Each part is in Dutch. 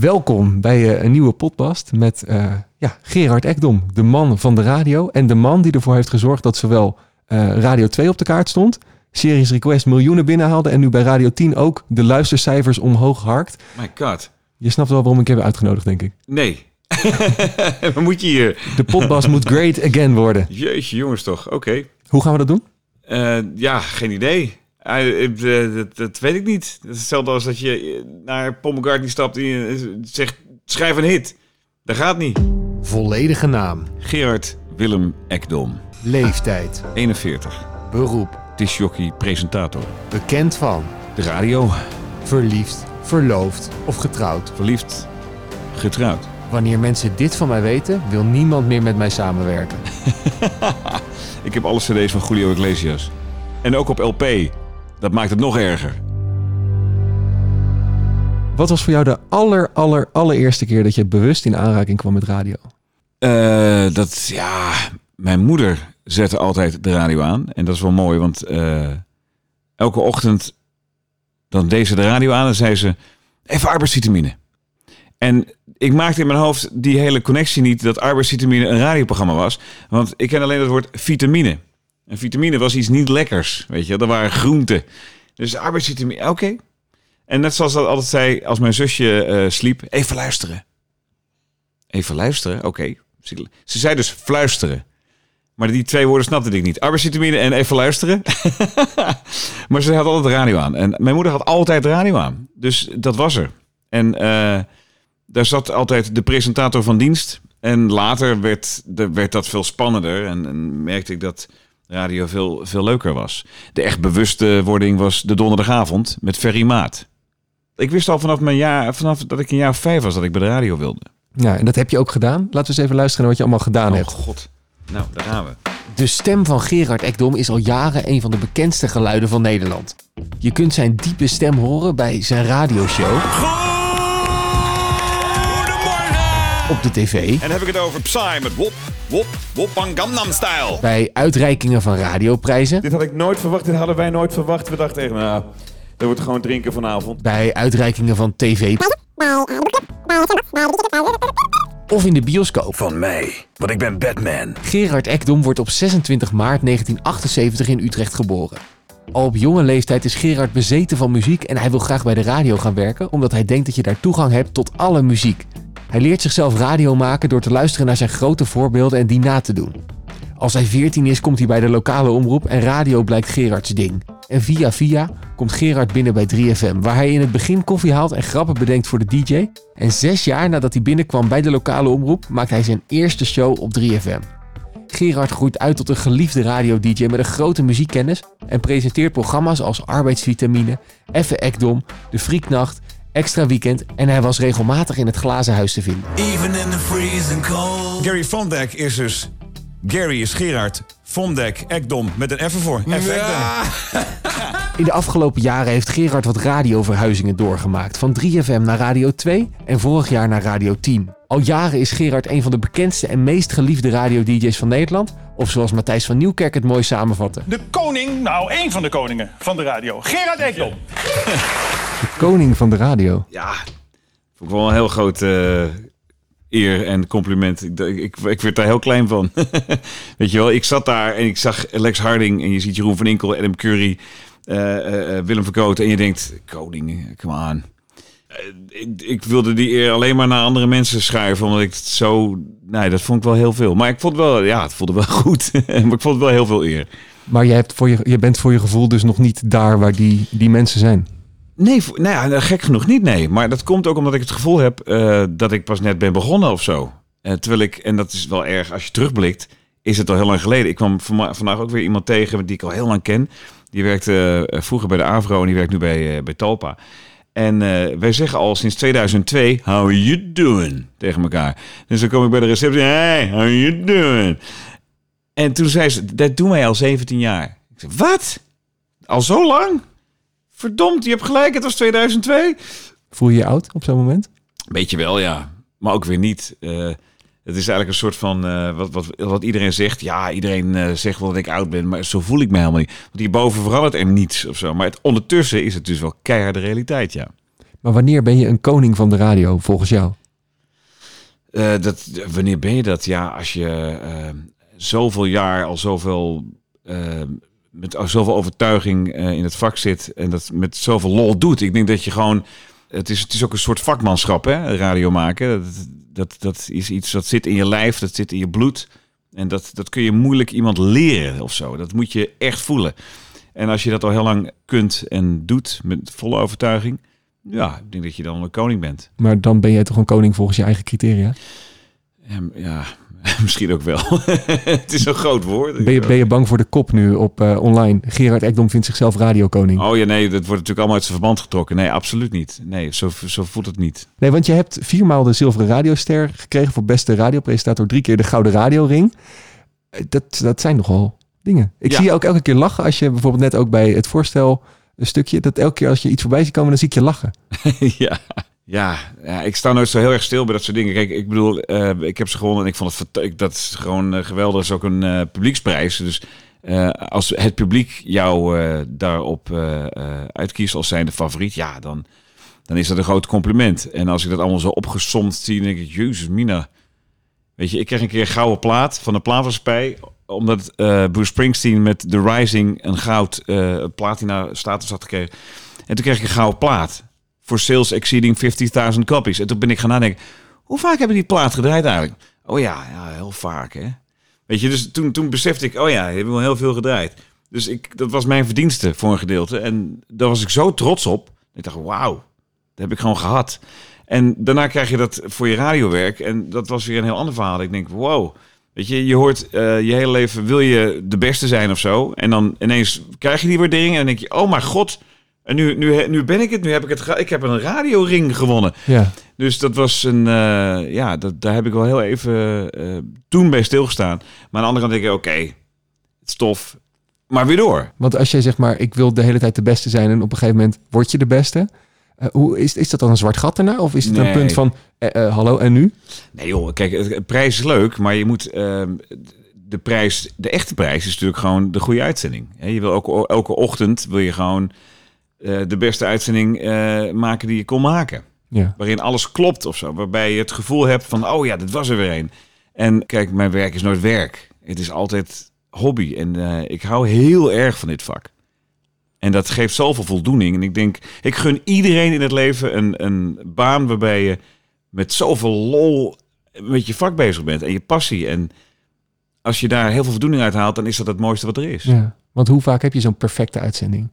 Welkom bij eh, een nieuwe podcast met eh, ja, Gerard Ekdom, de man van de radio. En de man die ervoor heeft gezorgd dat zowel eh, Radio 2 op de kaart stond, Series Request miljoenen binnenhaalde en nu bij Radio 10 ook de luistercijfers omhoog harkt. My god. Je snapt wel waarom ik heb uitgenodigd, denk ik. Nee. Wat moet je hier? De podcast moet great again worden. Jeetje, jongens toch. Oké. Hoe gaan we dat doen? Ja, geen idee. Eh, eh, dat, dat weet ik niet. Het is hetzelfde als dat je eh, naar Paul McCartney stapt en je zegt, schrijf een hit. Dat gaat niet. Volledige naam, Gerard Willem Ekdom, leeftijd, 41. beroep, Disjockey, presentator. bekend van, De radio, verliefd, verloofd of getrouwd. verliefd, getrouwd. Wanneer mensen dit van mij weten, wil niemand meer met mij samenwerken. Ik heb alle cd's van Julio Iglesias. En ook op LP. Dat maakt het nog erger. Wat was voor jou de aller, aller, allereerste keer dat je bewust in aanraking kwam met radio? Eh, dat, ja, mijn moeder zette altijd de radio aan. En dat is wel mooi, want eh, elke ochtend dan deed ze de radio aan en zei ze, even arbeidsvitamine. En ik maakte in mijn hoofd die hele connectie niet dat arbeidsvitamine een radioprogramma was. Want ik ken alleen het woord vitamine. En vitamine was iets niet lekkers, weet je. Dat waren groenten. Dus arbeidsvitamine, oké. En net zoals dat altijd zei, als mijn zusje eh, sliep, even luisteren. Even luisteren, oké. Ze, ze zei dus fluisteren. Maar die twee woorden snapte ik niet. Arbeidsvitamine en even luisteren. maar ze had altijd radio aan. En mijn moeder had altijd radio aan. Dus dat was er. En eh, daar zat altijd de presentator van dienst. En later werd, werd dat veel spannender. En, en merkte ik dat radio veel, veel leuker was. De echt bewuste wording was de donderdagavond met Ferry Maat. Ik wist al vanaf, mijn jaar, vanaf dat ik een jaar of vijf was dat ik bij de radio wilde. Ja, en dat heb je ook gedaan. Laten we eens even luisteren naar wat je allemaal gedaan Oh hebt. god. Nou, daar gaan we. De stem van Gerard Ekdom is al jaren een van de bekendste geluiden van Nederland. Je kunt zijn diepe stem horen bij zijn radioshow op de tv, En dan heb ik het over Psy met Wop, Wop, Wop van Gangnam Style. bij uitreikingen van radioprijzen, Dit had ik nooit verwacht, dit hadden wij nooit verwacht. We dachten echt, nou, dat wordt gewoon drinken vanavond. bij uitreikingen van tv of in de bioscoop. Van mij, want ik ben Batman. Gerard Ekdom wordt op 26 maart 1978 in Utrecht geboren. Al op jonge leeftijd is Gerard bezeten van muziek en hij wil graag bij de radio gaan werken, omdat hij denkt dat je daar toegang hebt tot alle muziek. Hij leert zichzelf radio maken door te luisteren naar zijn grote voorbeelden en die na te doen. Als hij 14 is, komt hij bij de lokale omroep en radio blijkt Gerards ding. En via via komt Gerard binnen bij 3FM, waar hij in het begin koffie haalt en grappen bedenkt voor de DJ. En zes jaar nadat hij binnenkwam bij de lokale omroep, maakt hij zijn eerste show op 3FM. Gerard groeit uit tot een geliefde radio-dj met een grote muziekkennis en presenteert programma's als Arbeidsvitamine, Effe Ekdom, De Frieknacht, Extra Weekend en hij was regelmatig in het glazen huis te vinden. Even in the freezing cold. Gary Van Dijk is dus... Gary is Gerard, Von Dijk, Ekdom, met een F ervoor. F Ekdom. In de afgelopen jaren heeft Gerard wat radioverhuizingen doorgemaakt. Van 3FM naar Radio 2 en vorig jaar naar Radio 10. Al jaren is Gerard een van de bekendste en meest geliefde radio-dj's van Nederland. Of zoals Matthijs van Nieuwkerk het mooi samenvatte. De koning, nou één van de koningen van de radio. Gerard Ekdom. Koning van de radio. Ja, vond ik wel een heel groot eh, eer en compliment. Ik, ik, ik werd daar heel klein van. Weet je wel, ik zat daar en ik zag Lex Harding en je ziet Jeroen van Inkel, Adam Curry, eh, eh, Willem Verkoten en je denkt, koning, come on. Ik, ik wilde die eer alleen maar naar andere mensen schuiven, omdat ik het zo... Nee, dat vond ik wel heel veel. Maar ik vond wel, ja, het voelde wel goed. maar ik vond het wel heel veel eer. Maar je, hebt voor je, je bent voor je gevoel dus nog niet daar waar die, die mensen zijn. Nee, nou ja, gek genoeg niet, nee. Maar dat komt ook omdat ik het gevoel heb eh, dat ik pas net ben begonnen of zo. Eh, terwijl ik, en dat is wel erg als je terugblikt, is het al heel lang geleden. Ik kwam vandaag ook weer iemand tegen die ik al heel lang ken. Die werkte eh, vroeger bij de AVRO en die werkt nu bij, bij Talpa. En wij zeggen al sinds 2002, how you doing? Tegen elkaar. Dus dan kom ik bij de receptie, hey, how are you doing? En toen zei ze, dat doen wij al 17 jaar. Ik zei, wat? Al zo lang? Verdomd, je hebt gelijk, het was 2002. Voel je je oud op zo'n moment? Beetje wel, ja. Maar ook weer niet. Eh, het is eigenlijk een soort van, eh, wat, wat, wat iedereen zegt. Ja, iedereen eh, zegt wel dat ik oud ben, maar zo voel ik me helemaal niet. Want hierboven verandert er niets of zo. Maar het, ondertussen is het dus wel keiharde realiteit, ja. Maar wanneer ben je een koning van de radio, volgens jou? Eh, dat, wanneer ben je dat? Ja, als je zoveel jaar al zoveel, met zoveel overtuiging eh, in het vak zit en dat met zoveel lol doet. Ik denk dat je gewoon, het is, het is ook een soort vakmanschap, hè, radio maken. Dat, dat, dat is iets dat zit in je lijf, dat zit in je bloed. En dat, dat kun je moeilijk iemand leren of zo. Dat moet je echt voelen. En als je dat al heel lang kunt en doet met volle overtuiging, ja, ik denk dat je dan een koning bent. Maar dan ben jij toch een koning volgens je eigen criteria? Ja, ja misschien ook wel. het is een groot woord. Ben je, ben je bang voor de kop nu op eh, online? Gerard Ekdom vindt zichzelf radiokoning. Oh ja, nee, dat wordt natuurlijk allemaal uit zijn verband getrokken. Nee, absoluut niet. Nee, zo, zo voelt het niet. Nee, want je hebt viermaal de zilveren radioster gekregen voor beste radiopresentator. Drie keer de gouden radioring. Eh, Dat, dat zijn nogal dingen. Ik Ja. zie je ook elke keer lachen als je bijvoorbeeld net ook bij het voorstel een stukje. Dat elke keer als je iets voorbij ziet komen, dan zie ik je lachen. ja. Ja, ja, ik sta nooit zo heel erg stil bij dat soort dingen. Kijk, ik bedoel, eh, ik heb ze gewonnen en ik vond het ik- dat is gewoon eh, geweldig. Dat is ook een eh, publieksprijs. Dus als het publiek jou daarop uitkiest als zijnde favoriet, ja, dan, dan is dat een groot compliment. En als ik dat allemaal zo opgesomd zie, denk ik, jezus mina. Weet je, ik kreeg een keer een gouden plaat van de plaatmaatschappij. Omdat Bruce Springsteen met The Rising een goud platina status had gekregen. En toen kreeg ik een gouden plaat. Voor sales exceeding 50.000 copies. En toen ben ik gaan nadenken. Hoe vaak hebben die plaat gedraaid eigenlijk? Oh ja, ja heel vaak hè. Weet je, dus toen, toen besefte ik, oh ja, hebben wel heel veel gedraaid. Dus ik, dat was mijn verdienste voor een gedeelte. En daar was ik zo trots op. Ik dacht, wauw, dat heb ik gewoon gehad. En daarna krijg je dat voor je radiowerk. En dat was weer een heel ander verhaal. Ik denk, wow. Weet je, je hoort eh, je hele leven, wil je de beste zijn of zo. En dan ineens krijg je die waardering. En dan denk je, oh mijn god. En nu, nu, nu ben ik het, nu heb ik het, ik heb een radioring gewonnen. Ja. Dus dat was een, eh, ja, dat, daar heb ik wel heel even eh, toen bij stilgestaan. Maar aan de andere kant denk ik, oké, het is tof, maar weer door. Want als jij zegt maar, ik wil de hele tijd de beste zijn en op een gegeven moment word je de beste. Eh, hoe, is, is dat dan een zwart gat daarna? Of is het een punt van, hallo en nu? Nee joh, kijk, het- prijs is leuk, maar je moet ehm, de prijs, de echte prijs is natuurlijk gewoon de goede uitzending. Je wil elke, elke ochtend wil je gewoon eh, de beste uitzending eh, maken die je kon maken. Ja. waarin alles klopt of zo. Waarbij je het gevoel hebt van, oh ja, dit was er weer een. En kijk, mijn werk is nooit werk. Het is altijd hobby. En eh, ik hou heel erg van dit vak. En dat geeft zoveel voldoening. En ik denk, ik gun iedereen in het leven een, een baan waarbij je met zoveel lol met je vak bezig bent. En je passie. En als je daar heel veel voldoening uit haalt, dan is dat het mooiste wat er is. ja. Want hoe vaak heb je zo'n perfecte uitzending?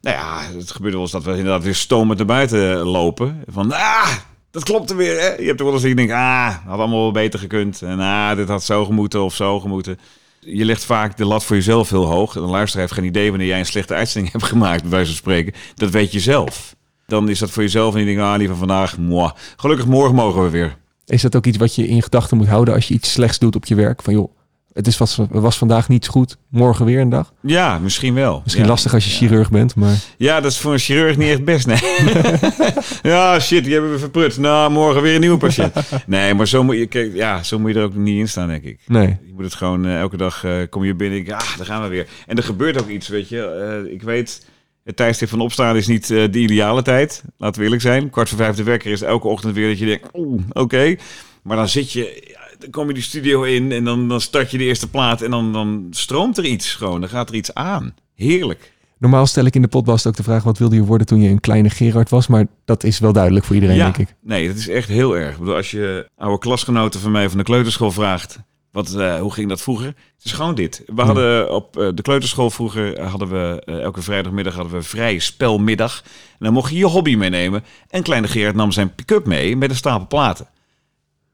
Nou ja, het gebeurt wel eens dat we inderdaad weer stomend naar buiten lopen. Van, ah, dat klopt er weer. Hè? Je hebt er wel eens dat je denkt, ah, had allemaal wel beter gekund. En ah, dit had zo gemoeten of zo gemoeten. Je legt vaak de lat voor jezelf heel hoog. En de luisteraar heeft geen idee wanneer jij een slechte uitzending hebt gemaakt, bij wijze van spreken. Dat weet je zelf. Dan is dat voor jezelf en je denkt, ah, liever vandaag, moi. Gelukkig morgen mogen we weer. Is dat ook iets wat je in gedachten moet houden als je iets slechts doet op je werk? Van joh, het is was, was vandaag niet goed, morgen weer een dag. Ja, misschien wel. Misschien ja. lastig als je chirurg bent, maar Ja, dat is voor een chirurg niet echt best, nee. ja, shit, die hebben we verprut. Nou, morgen weer een nieuwe patiënt. Nee, maar zo moet je, kijk, ja, zo moet je er ook niet in staan, denk ik. nee. Je moet het gewoon, eh, elke dag eh, kom je binnen en denk, ah, daar gaan we weer. En er gebeurt ook iets, weet je. Eh, ik weet, het tijdstip van opstaan is niet de ideale tijd. Laten we eerlijk zijn. Kwart voor vijf de wekker is elke ochtend weer dat je denkt, oeh, oké. Maar dan zit je, dan kom je die studio in en dan, dan start je de eerste plaat en dan, dan stroomt er iets gewoon. Dan gaat er iets aan. Heerlijk. Normaal stel ik in de podcast ook de vraag, wat wilde je worden toen je een kleine Gerard was? Maar dat is wel duidelijk voor iedereen, ja, denk ik. nee, dat is echt heel erg. Ik bedoel, als je oude klasgenoten van mij van de kleuterschool vraagt, wat, eh, hoe ging dat vroeger? Het is gewoon dit. We hadden op eh, de kleuterschool vroeger, eh, hadden we elke vrijdagmiddag hadden we vrije spelmiddag. En dan mocht je je hobby meenemen. En kleine Gerard nam zijn pick-up mee met een stapel platen.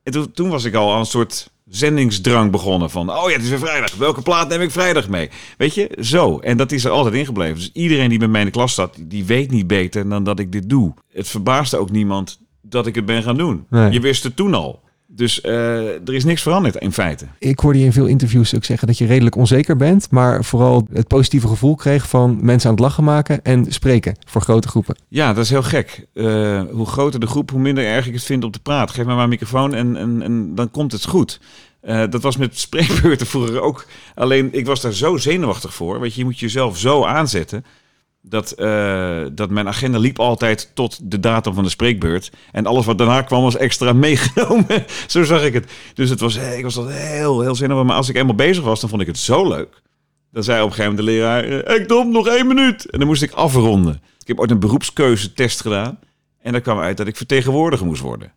En toen, toen was ik al aan een soort zendingsdrang begonnen van, oh ja, het is weer vrijdag. Welke plaat neem ik vrijdag mee? Weet je, zo. En dat is er altijd ingebleven. Dus iedereen die bij mij in de klas zat, die weet niet beter dan dat ik dit doe. Het verbaasde ook niemand dat ik het ben gaan doen. Nee. Je wist het toen al. Dus eh, er is niks veranderd in feite. Ik hoorde je in veel interviews ook zeggen dat je redelijk onzeker bent, maar vooral het positieve gevoel kreeg van mensen aan het lachen maken en spreken voor grote groepen. Ja, dat is heel gek. Eh, hoe groter de groep, hoe minder erg ik het vind om te praten. Geef mij maar een microfoon en, en, en dan komt het goed. Eh, dat was met spreekbeurten vroeger ook. Alleen ik was daar zo zenuwachtig voor. Je, je moet jezelf zo aanzetten. Dat, eh, dat mijn agenda liep altijd tot de datum van de spreekbeurt. En alles wat daarna kwam was extra meegenomen. zo zag ik het. Dus het was, ik was altijd heel, heel zinnig. Maar als ik eenmaal bezig was, dan vond ik het zo leuk. Dan zei op een gegeven moment de leraar, eh, ik dom nog één minuut. En dan moest ik afronden. Ik heb ooit een beroepskeuzetest gedaan. En daar kwam uit dat ik vertegenwoordiger moest worden.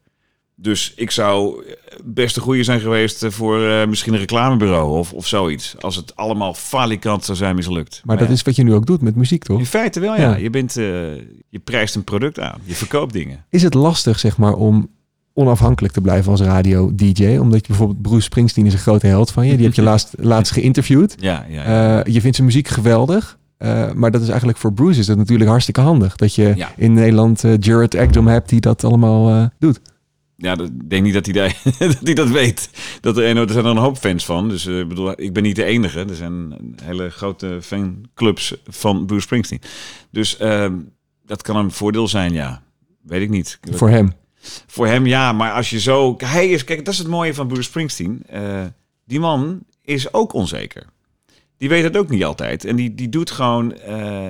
Dus ik zou best een goede zijn geweest voor eh, misschien een reclamebureau of, of zoiets. Als het allemaal falikant zou zijn mislukt. Maar dat ja, is wat je nu ook doet met muziek, toch? in feite wel, ja. Ja. Je, bent, eh, je prijst een product aan. Je verkoopt dingen. Is het lastig, zeg maar, om onafhankelijk te blijven als radio-dj? Omdat je bijvoorbeeld Bruce Springsteen is een grote held van je. Die heb je laatst, laatst geïnterviewd. Ja, ja, ja. Eh, je vindt zijn muziek geweldig. Eh, maar dat is eigenlijk voor Bruce is dat natuurlijk hartstikke handig. Dat je Ja. in Nederland eh Jared Ekdom hebt die dat allemaal eh, doet. Ja, ik denk niet dat hij, daar, dat, hij dat weet. Dat er, er zijn er een hoop fans van. Dus eh, ik bedoel, ik ben niet de enige. Er zijn hele grote fanclubs van Bruce Springsteen. Dus ehm, dat kan een voordeel zijn, ja. Weet ik niet. Voor hem. Voor hem ja, maar als je zo... Hij is, kijk, dat is het mooie van Bruce Springsteen. Eh, die man is ook onzeker. Die weet het ook niet altijd. En die, die doet gewoon eh,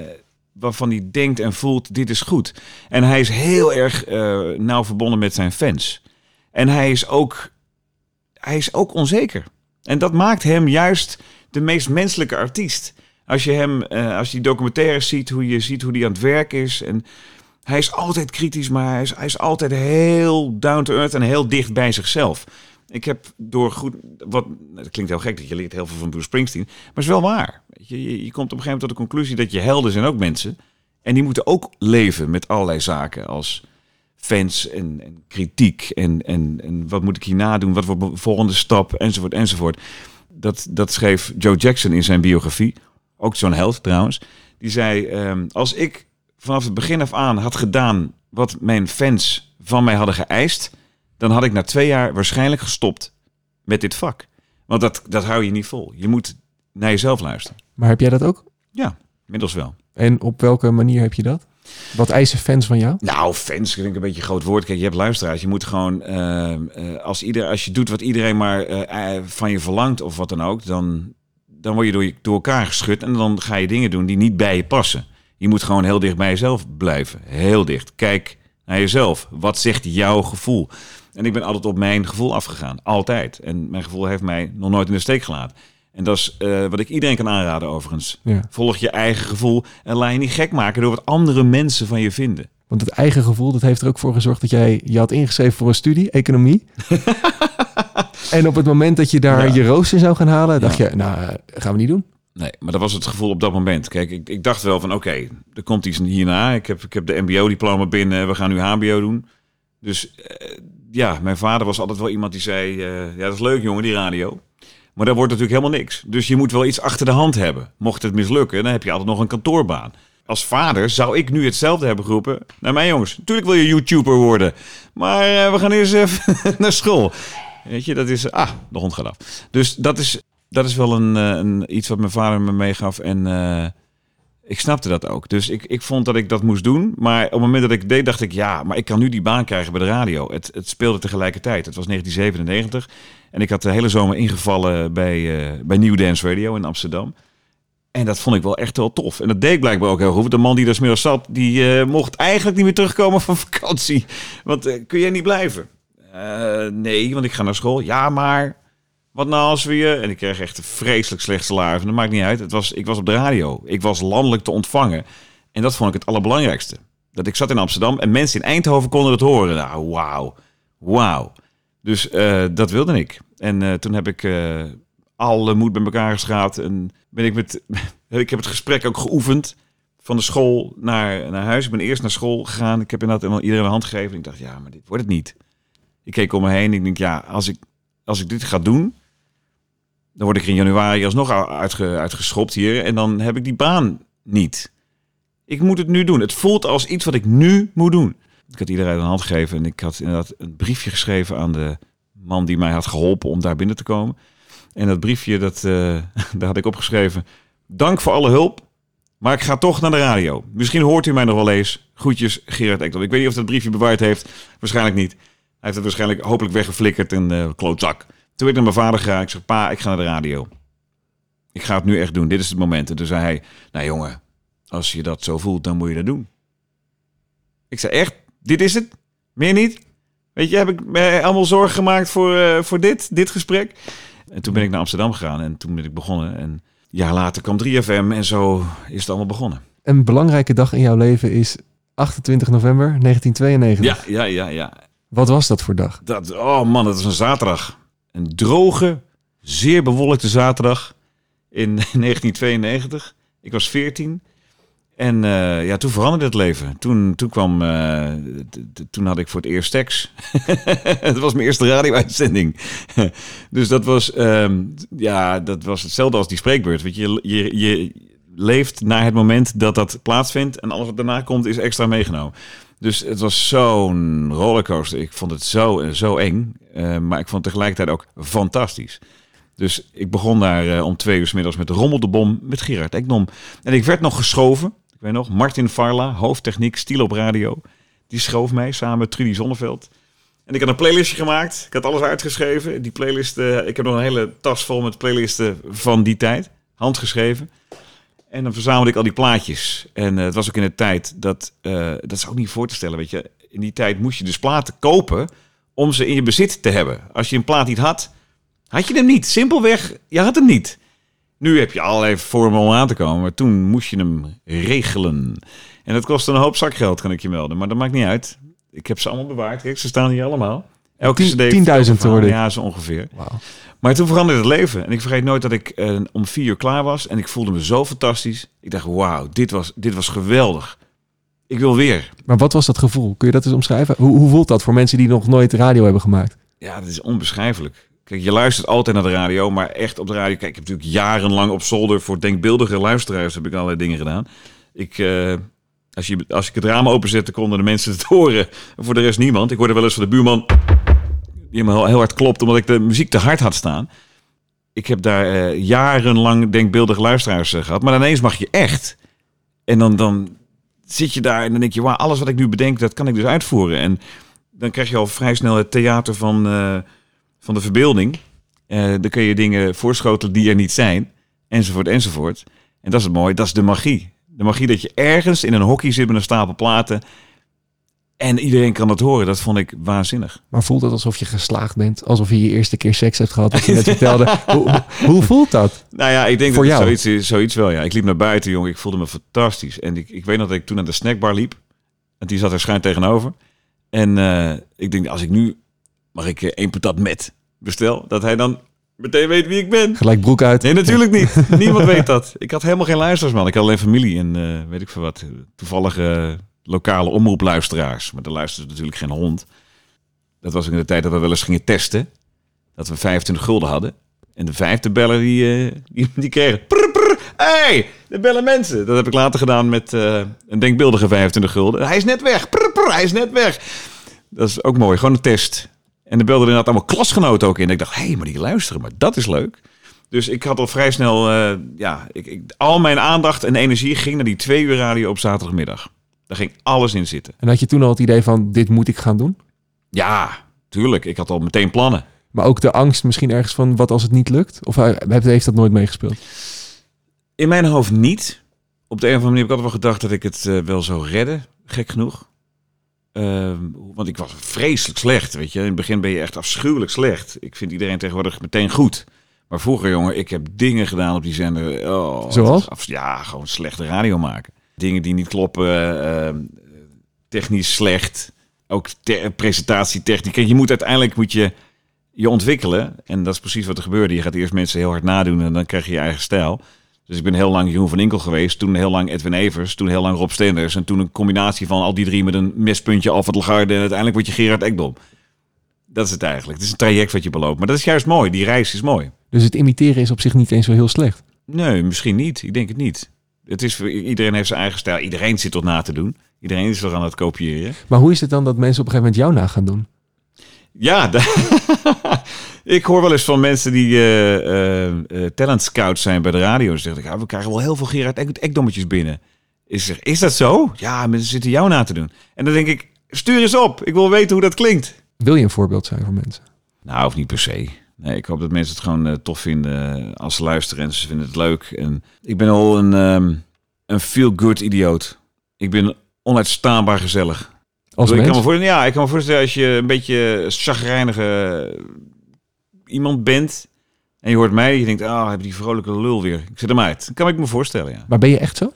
waarvan hij denkt en voelt, dit is goed. En hij is heel erg eh, nauw verbonden met zijn fans. En hij is ook, hij is ook onzeker. En dat maakt hem juist de meest menselijke artiest. Als je hem, eh, als je die documentaires ziet, hoe je ziet hoe hij aan het werk is. En hij is altijd kritisch, maar hij is, hij is altijd heel down to earth en heel dicht bij zichzelf. Ik heb door goed, wat, het klinkt heel gek dat je leert heel veel van Bruce Springsteen, maar het is wel waar. Je, je, je komt op een gegeven moment tot de conclusie dat je helden zijn ook mensen. En die moeten ook leven met allerlei zaken als fans en, en kritiek en, en, en wat moet ik hierna doen, wat wordt mijn volgende stap, enzovoort, enzovoort. Dat, dat schreef Joe Jackson in zijn biografie, ook zo'n held trouwens. Die zei, ehm, als ik vanaf het begin af aan had gedaan wat mijn fans van mij hadden geëist, dan had ik na twee jaar waarschijnlijk gestopt met dit vak. Want dat, dat hou je niet vol. Je moet naar jezelf luisteren. Maar heb jij dat ook? Ja, inmiddels wel. En op welke manier heb je dat? Wat eisen fans van jou? Nou, fans klinkt een beetje een groot woord. Kijk, je hebt luisteraars. Je moet gewoon, eh, eh, als, ieder, als je doet wat iedereen maar eh, van je verlangt of wat dan ook, dan, dan word je door, je door elkaar geschud en dan ga je dingen doen die niet bij je passen. Je moet gewoon heel dicht bij jezelf blijven. Heel dicht. Kijk naar jezelf. Wat zegt jouw gevoel? En ik ben altijd op mijn gevoel afgegaan. Altijd. En mijn gevoel heeft mij nog nooit in de steek gelaten. En dat is eh, wat ik iedereen kan aanraden overigens. Ja. Volg je eigen gevoel en laat je niet gek maken door wat andere mensen van je vinden. Want het eigen gevoel, dat heeft er ook voor gezorgd dat jij je had ingeschreven voor een studie, economie. en op het moment dat je daar Ja. je rooster zou gaan halen, dacht Ja. je, nou, eh, gaan we niet doen. Nee, maar dat was het gevoel op dat moment. Kijk, ik, ik dacht wel van oké, er komt iets hierna. Ik heb, ik heb de mbo-diploma binnen, we gaan nu hbo doen. Dus eh, ja, mijn vader was altijd wel iemand die zei... eh, ja, dat is leuk jongen, die radio. Maar daar wordt natuurlijk helemaal niks. Dus je moet wel iets achter de hand hebben. Mocht het mislukken, dan heb je altijd nog een kantoorbaan. Als vader zou ik nu hetzelfde hebben geroepen. Nou, mijn jongens, natuurlijk wil je YouTuber worden. Maar eh, we gaan eerst even naar school. Weet je, dat is... Ah, de hond gaat af. Dus dat is, dat is wel een, eh, een, iets wat mijn vader me meegaf. En ik snapte dat ook. Dus ik, ik vond dat ik dat moest doen. Maar op het moment dat ik deed, dacht ik... Ja, maar ik kan nu die baan krijgen bij de radio. Het, het speelde tegelijkertijd. Het was 1997. En ik had de hele zomer ingevallen bij, eh, bij New Dance Radio in Amsterdam. En dat vond ik wel echt wel tof. En dat deed blijkbaar ook heel goed. De man die daar smiddags zat, die eh, mocht eigenlijk niet meer terugkomen van vakantie. Want eh, kun jij niet blijven? Nee, want ik ga naar school. Ja, maar wat nou als we je... En ik kreeg echt een vreselijk slecht salaris. Dat maakt niet uit. Het was, ik was op de radio. Ik was landelijk te ontvangen. En dat vond ik het allerbelangrijkste. Dat ik zat in Amsterdam en mensen in Eindhoven konden het horen. Nou, wauw. Wauw. Dus eh, dat wilde ik. En eh, toen heb ik eh, alle moed bij elkaar geschraapt. En ben ik met... ik heb het gesprek ook geoefend. Van de school naar, naar huis. Ik ben eerst naar school gegaan. Ik heb inderdaad iedereen een hand gegeven. Ik dacht, ja, maar dit wordt het niet. Ik keek om me heen. Ik denk, ja, als ik, als ik dit ga doen... dan word ik in januari alsnog uitge, uitgeschopt hier. En dan heb ik die baan niet. Ik moet het nu doen. Het voelt als iets wat ik nu moet doen. Ik had iedereen een hand gegeven. En ik had inderdaad een briefje geschreven aan de man die mij had geholpen om daar binnen te komen. En dat briefje, dat, eh, daar had ik opgeschreven... Dank voor alle hulp, maar ik ga toch naar de radio. Misschien hoort u mij nog wel eens. Groetjes, Gerard Ekdom. Ik weet niet of dat briefje bewaard heeft. Waarschijnlijk niet. Hij heeft het waarschijnlijk hopelijk weggeflikkerd in de klootzak. Toen ik naar mijn vader gegaan. Ik zeg, pa, ik ga naar de radio. Ik ga het nu echt doen. Dit is het moment. En toen zei hij, nou jongen, als je dat zo voelt, dan moet je dat doen. Ik zei, echt? Dit is het? Meer niet? Weet je, heb ik me allemaal zorgen gemaakt voor, eh, voor dit, dit gesprek? En toen ben ik naar Amsterdam gegaan en toen ben ik begonnen. En een jaar later kwam 3FM en zo is het allemaal begonnen. Een belangrijke dag in jouw leven is 28 november 1992. Ja, ja, ja, ja. Wat was dat voor dag? Dat, oh man, dat is een zaterdag. Een droge, zeer bewolkte zaterdag in 1992. Ik was 14. En eh, ja, toen veranderde het leven. Toen, toen kwam, eh, toen had ik voor het eerst seks. het was mijn eerste radio-uitzending. dus dat was, ehm, ja, dat was hetzelfde als die spreekbeurt. Weet je, je, je leeft naar het moment dat dat plaatsvindt. En alles wat daarna komt is extra meegenomen. Dus het was zo'n rollercoaster. Ik vond het zo, zo eng. Eh, maar ik vond het tegelijkertijd ook fantastisch. Dus ik begon daar eh, om twee uur 's middags met Rommel de Bom met Gerard Ekdom. En ik werd nog geschoven. Ik weet nog, Martin Farla, hoofdtechniek, Stiel op radio. Die schoof mij samen met Trudy Zonneveld. En ik had een playlistje gemaakt. Ik had alles uitgeschreven. Die playlist, eh, ik heb nog een hele tas vol met playlisten van die tijd. Handgeschreven. En dan verzamelde ik al die plaatjes. En eh, het was ook in de tijd dat, eh, dat is ook niet voor te stellen, weet je. In die tijd moest je dus platen kopen om ze in je bezit te hebben. Als je een plaat niet had, had je hem niet. Simpelweg, je had hem niet. Nu heb je allerlei vormen om aan te komen, maar toen moest je hem regelen. En dat kostte een hoop zakgeld, kan ik je melden. Maar dat maakt niet uit. Ik heb ze allemaal bewaard. Ze staan hier allemaal. Elke Tien- CD heeft 10.000 een verhaal. hoorde. Ja, zo ongeveer. Maar toen veranderde het leven. En ik vergeet nooit dat ik eh, om vier uur klaar was. En ik voelde me zo fantastisch. Ik dacht, wauw, dit was, dit was geweldig. Ik wil weer. Maar wat was dat gevoel? Kun je dat eens omschrijven? Hoe, hoe voelt dat voor mensen die nog nooit radio hebben gemaakt? Ja, dat is onbeschrijfelijk. Kijk, je luistert altijd naar de radio, maar echt op de radio. Kijk, ik heb natuurlijk jarenlang op zolder voor denkbeeldige luisteraars heb ik allerlei dingen gedaan. Ik, eh, als, je, als ik het raam openzette, konden de mensen het horen. En voor de rest niemand. Ik hoorde wel eens van de buurman die me heel, hard klopt, omdat ik de muziek te hard had staan. Ik heb daar eh, jarenlang denkbeeldige luisteraars eh, gehad. Maar ineens mag je echt. En dan, dan zit je daar en dan denk je, wauw, alles wat ik nu bedenk, dat kan ik dus uitvoeren. En dan krijg je al vrij snel het theater van, eh, van de verbeelding. Dan kun je dingen voorschotelen die er niet zijn. Enzovoort, enzovoort. En dat is het mooie, dat is de magie. De magie dat je ergens in een hockey zit met een stapel platen. En iedereen kan dat horen. Dat vond ik waanzinnig. Maar voelt het alsof je geslaagd bent? Alsof je je eerste keer seks hebt gehad, wat je net vertelde. Hoe, hoe- voelt dat? Nou ja, ik denk Voor dat het jou? zoiets, zoiets wel. Ja. Ik liep naar buiten, jongen. Ik voelde me fantastisch. En ik, ik weet nog dat ik toen naar de snackbar liep. En die zat er schuin tegenover. En eh, ik denk, als ik nu mag ik eh, één patat met bestel, dat hij dan meteen weet wie ik ben. Gelijk broek uit. Nee, natuurlijk niet. Niemand weet dat. Ik had helemaal geen luisteraars, man. Ik had alleen familie en eh, weet ik veel wat. Toevallige lokale omroepluisteraars. Maar daar luisterde natuurlijk geen hond. Dat was in de tijd dat we wel eens gingen testen. Dat we 25 gulden hadden. En de vijfde beller die, eh, die, die hey, de bellen mensen. Dat heb ik later gedaan met eh, een denkbeeldige 25 gulden. Hij is net weg. Hij is net weg. Dat is ook mooi. Gewoon een test. En er belden inderdaad allemaal klasgenoten ook in. Ik dacht, hé, hey, maar die luisteren. Maar dat is leuk. Dus ik had al vrij snel... eh, ja, ik, ik, al mijn aandacht en energie ging naar die twee uur radio op zaterdagmiddag. Daar ging alles in zitten. En had je toen al het idee van, dit moet ik gaan doen? Ja, tuurlijk. Ik had al meteen plannen. Maar ook de angst misschien ergens van, wat als het niet lukt? Of eh, heeft dat nooit meegespeeld? In mijn hoofd niet. Op de een of andere manier heb ik altijd wel gedacht dat ik het eh, wel zou redden. Gek genoeg. Ehm, want ik was vreselijk slecht, weet je. In het begin ben je echt afschuwelijk slecht. Ik vind iedereen tegenwoordig meteen goed. Maar vroeger, jongen, ik heb dingen gedaan op die zender. Oh, Zoals? af- ja, gewoon slechte radio maken. Dingen die niet kloppen. ehm, technisch slecht. Ook te- presentatietechniek. Kijk, je moet uiteindelijk moet je je ontwikkelen. En dat is precies wat er gebeurde. Je gaat eerst mensen heel hard nadoen en dan krijg je je eigen stijl. Dus ik ben heel lang Jeroen van Inkel geweest. Toen heel lang Edwin Evers. Toen heel lang Rob Stenders. En toen een combinatie van al die drie met een mespuntje Alfred Lagarde. En uiteindelijk word je Gerard Ekdom. Dat is het eigenlijk. Het is een traject wat je beloopt. Maar dat is juist mooi. Die reis is mooi. Dus het imiteren is op zich niet eens zo heel slecht. Nee, misschien niet. Ik denk het niet. Het is, voor- iedereen heeft zijn eigen stijl. Iedereen zit tot na te doen. Iedereen is toch aan het kopiëren. Maar hoe is het dan dat mensen op een gegeven moment jou na gaan doen? Ja, ik hoor wel eens van mensen die eh, eh, eh, talent scouts zijn bij de radio. Ze zeggen, ja, we krijgen wel heel veel Gerard Ek Ekdommetjes binnen. Ik zeg, is dat zo? Ja, mensen zitten jou na te doen. En dan denk ik, stuur eens op. Ik wil weten hoe dat klinkt. Wil je een voorbeeld zijn voor mensen? Nou, of niet per se. Nee, ik hoop dat mensen het gewoon eh, tof vinden eh, als ze luisteren en ze vinden het leuk. En ik ben al een, ehm, een feel-good idioot. Ik ben onuitstaanbaar gezellig. Als ik, kan me voorstellen, ja, ik kan me voorstellen als je een beetje chagrijnige iemand bent... en je hoort mij, je denkt, ah, heb die vrolijke lul weer. Ik zet hem uit. Dat kan ik me voorstellen, ja. Maar ben je echt zo?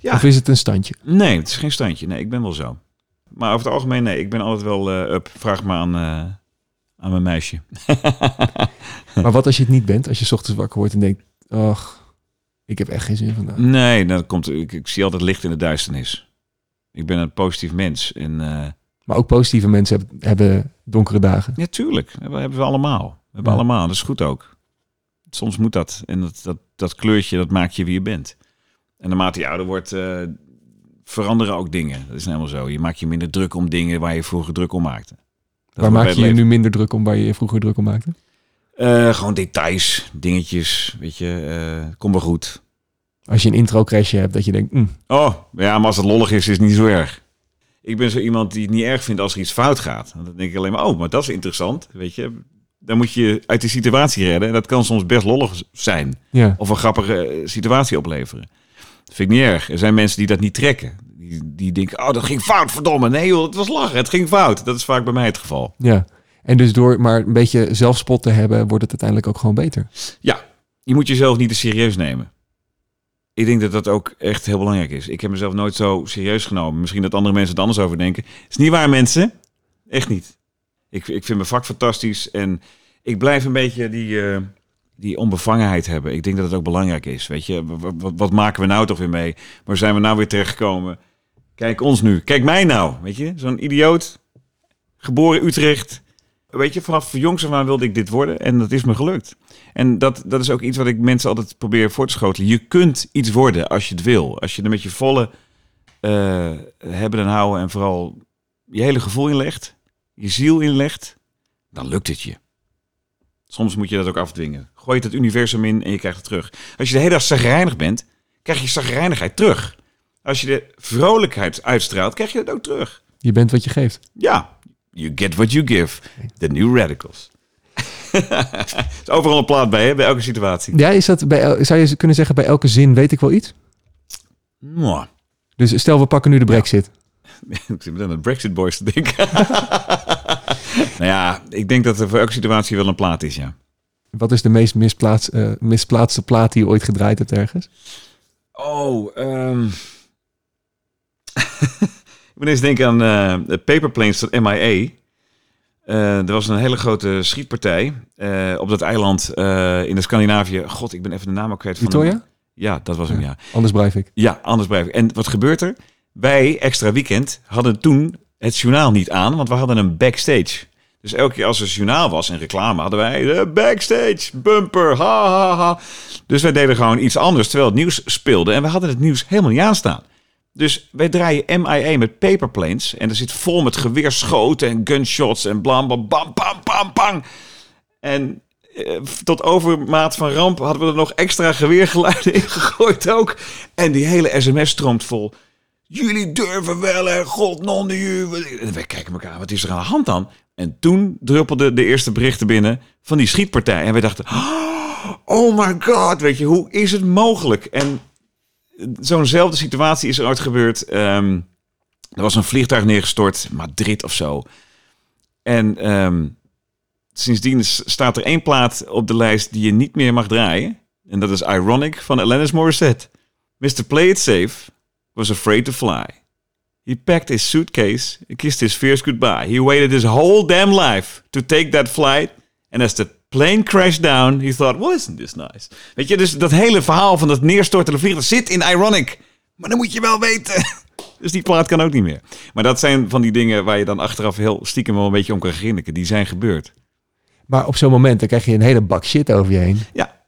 Ja. Of is het een standje? Nee, het is geen standje. Nee, ik ben wel zo. Maar over het algemeen, nee, ik ben altijd wel eh, up. Vraag maar aan, eh, aan mijn meisje. Maar wat als je het niet bent? Als je 's ochtends wakker wordt en denkt... Ach, ik heb echt geen zin vandaag. Nee, dat komt, ik, ik zie altijd licht in de duisternis. Ik ben een positief mens. En eh, Maar ook positieve mensen hebben, hebben donkere dagen. ja, tuurlijk. Dat hebben we allemaal. We hebben Ja. allemaal. Dat is goed ook. Soms moet dat. En dat, dat, dat kleurtje, dat maakt je wie je bent. En naarmate je ouder wordt, eh, veranderen ook dingen. Dat is nou helemaal zo. Je maakt je minder druk om dingen waar je vroeger druk om maakte. Waar maak je je nu minder druk om waar je je vroeger druk om maakte? Eh, gewoon details, dingetjes, weet je. eh kom wel goed. Als je een intro crashje hebt, dat je denkt... "Mm, Oh, ja, maar als het lollig is, is het niet zo erg. Ik ben zo iemand die het niet erg vindt als er iets fout gaat. Dan denk ik alleen maar, oh, maar dat is interessant, weet je. Dan moet je uit die situatie redden. En dat kan soms best lollig zijn. ja. Of een grappige eh, situatie opleveren. Dat vind ik niet erg. Er zijn mensen die dat niet trekken. Die, die denken, oh, dat ging fout, verdomme. Nee joh, het was lachen, het ging fout. Dat is vaak bij mij het geval. ja. En dus door maar een beetje zelfspot te hebben, wordt het uiteindelijk ook gewoon beter. Ja, je moet jezelf niet te serieus nemen. Ik denk dat dat ook echt heel belangrijk is. Ik heb mezelf nooit zo serieus genomen. Misschien dat andere mensen het anders over denken. is niet waar, mensen. Echt niet. Ik, ik vind mijn vak fantastisch. En ik blijf een beetje die, eh, die onbevangenheid hebben. Ik denk dat het ook belangrijk is. Weet je, wat, wat, wat maken we nou toch weer mee? Waar zijn we nou weer terechtgekomen? Kijk ons nu. Kijk mij nou. Weet je, zo'n idioot. Geboren Utrecht. Weet je, vanaf jongs af aan wilde ik dit worden. En dat is me gelukt. En dat, dat is ook iets wat ik mensen altijd probeer voor te schotelen. Je kunt iets worden als je het wil. Als je er met je volle eh, hebben en houden en vooral je hele gevoel inlegt, je ziel inlegt, dan lukt het je. Soms moet je dat ook afdwingen. Gooi het het universum in en je krijgt het terug. Als je de hele dag zagrijnig bent, krijg je zagrijnigheid terug. Als je de vrolijkheid uitstraalt, krijg je het ook terug. Je bent wat je geeft. Ja, you get what you give. The new radicals. is overal een plaat bij, hè? bij elke situatie. Ja, is dat bij, el- zou je kunnen zeggen bij elke zin weet ik wel iets? Mwah. Dus stel we pakken nu de brexit. Ik zit meteen aan de Brexit Boys te denken. nou ja, ik denk dat er voor elke situatie wel een plaat is, ja. Wat is de meest misplaats, eh, misplaatste plaat die je ooit gedraaid hebt ergens? Oh, ehm ik moet eens denken aan eh, de Paper Planes van MIA. Eh, er was een hele grote schietpartij eh, op dat eiland in de Scandinavië. God, ik ben even de naam ook kwijt. van Victoria? hem. Ja, dat was hem, ja. Anders blijf ik. Ja, anders blijf ik. En wat gebeurt er? Wij, extra weekend, hadden toen het journaal niet aan, want we hadden een backstage. Dus elke keer als er journaal was en reclame, hadden wij de backstage bumper. Ha, ha, ha. Dus wij deden gewoon iets anders terwijl het nieuws speelde. En we hadden het nieuws helemaal niet aanstaan. Dus wij draaien MIA met paperplanes. En er zit vol met geweerschoten en gunshots en blam, bam, bam, bam, bam. En eh, tot overmaat van ramp hadden we er nog extra geweergeluiden in gegooid ook. En die hele sms stroomt vol. Jullie durven wel, hè? God, non de. En wij kijken elkaar, wat is er aan de hand dan? En toen druppelden de eerste berichten binnen van die schietpartij. En wij dachten, oh my god, weet je, hoe is het mogelijk? En zo'nzelfde situatie is er gebeurd. Ehm, er was een vliegtuig neergestort, Madrid of zo. En ehm, sindsdien staat er één plaat op de lijst die je niet meer mag draaien. En dat is Ironic van Alanis Morissette. Mr. Play It Safe was afraid to fly. He packed his suitcase and kissed his fears goodbye. He waited his whole damn life to take that flight. And as the plane crashed down, he thought, well, isn't this nice? Weet je, dus dat hele verhaal van dat neerstortende vliegtuig zit in Ironic. Maar dan moet je wel weten. Dus die plaat kan ook niet meer. Maar dat zijn van die dingen waar je dan achteraf heel stiekem wel een beetje om kan grinniken. Die zijn gebeurd. Maar op zo'n moment, dan krijg je een hele bak shit over je heen. Ja.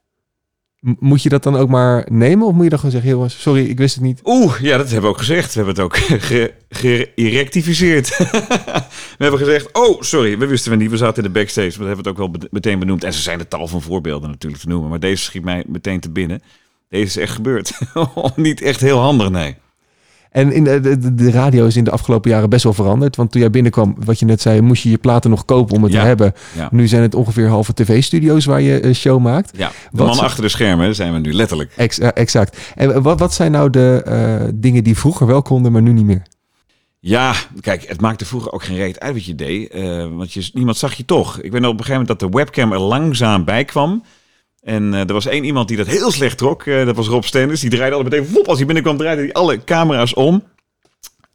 Moet je dat dan ook maar nemen? Of moet je dan gewoon zeggen, heel sorry, ik wist het niet. Oeh, ja, dat hebben we ook gezegd. We hebben het ook ge- gerectificeerd. we hebben gezegd, oh, sorry, we wisten we niet. We zaten in de backstage. Maar dat hebben we het ook wel meteen benoemd. En ze zijn er tal van voorbeelden natuurlijk te noemen. Maar deze schiet mij meteen te binnen. Deze is echt gebeurd. niet echt heel handig, nee. En in de, de, de radio is in de afgelopen jaren best wel veranderd. Want toen jij binnenkwam, wat je net zei, moest je je platen nog kopen om het Ja. te hebben. Ja. Nu zijn het ongeveer halve tv-studio's waar je een show maakt. Ja, de Wat man achter de schermen zijn we nu letterlijk. Ex- eh, exact. En wat, wat zijn nou de eh, dingen die vroeger wel konden, maar nu niet meer? Ja, kijk, het maakte vroeger ook geen reet uit wat je deed. eh, want je, niemand zag je toch. Ik weet nog op een gegeven moment dat de webcam er langzaam bij kwam. En eh, er was één iemand die dat heel slecht trok. eh, dat was Rob Stenders. Die draaide altijd meteen, wop, als hij binnenkwam, draaide hij alle camera's om.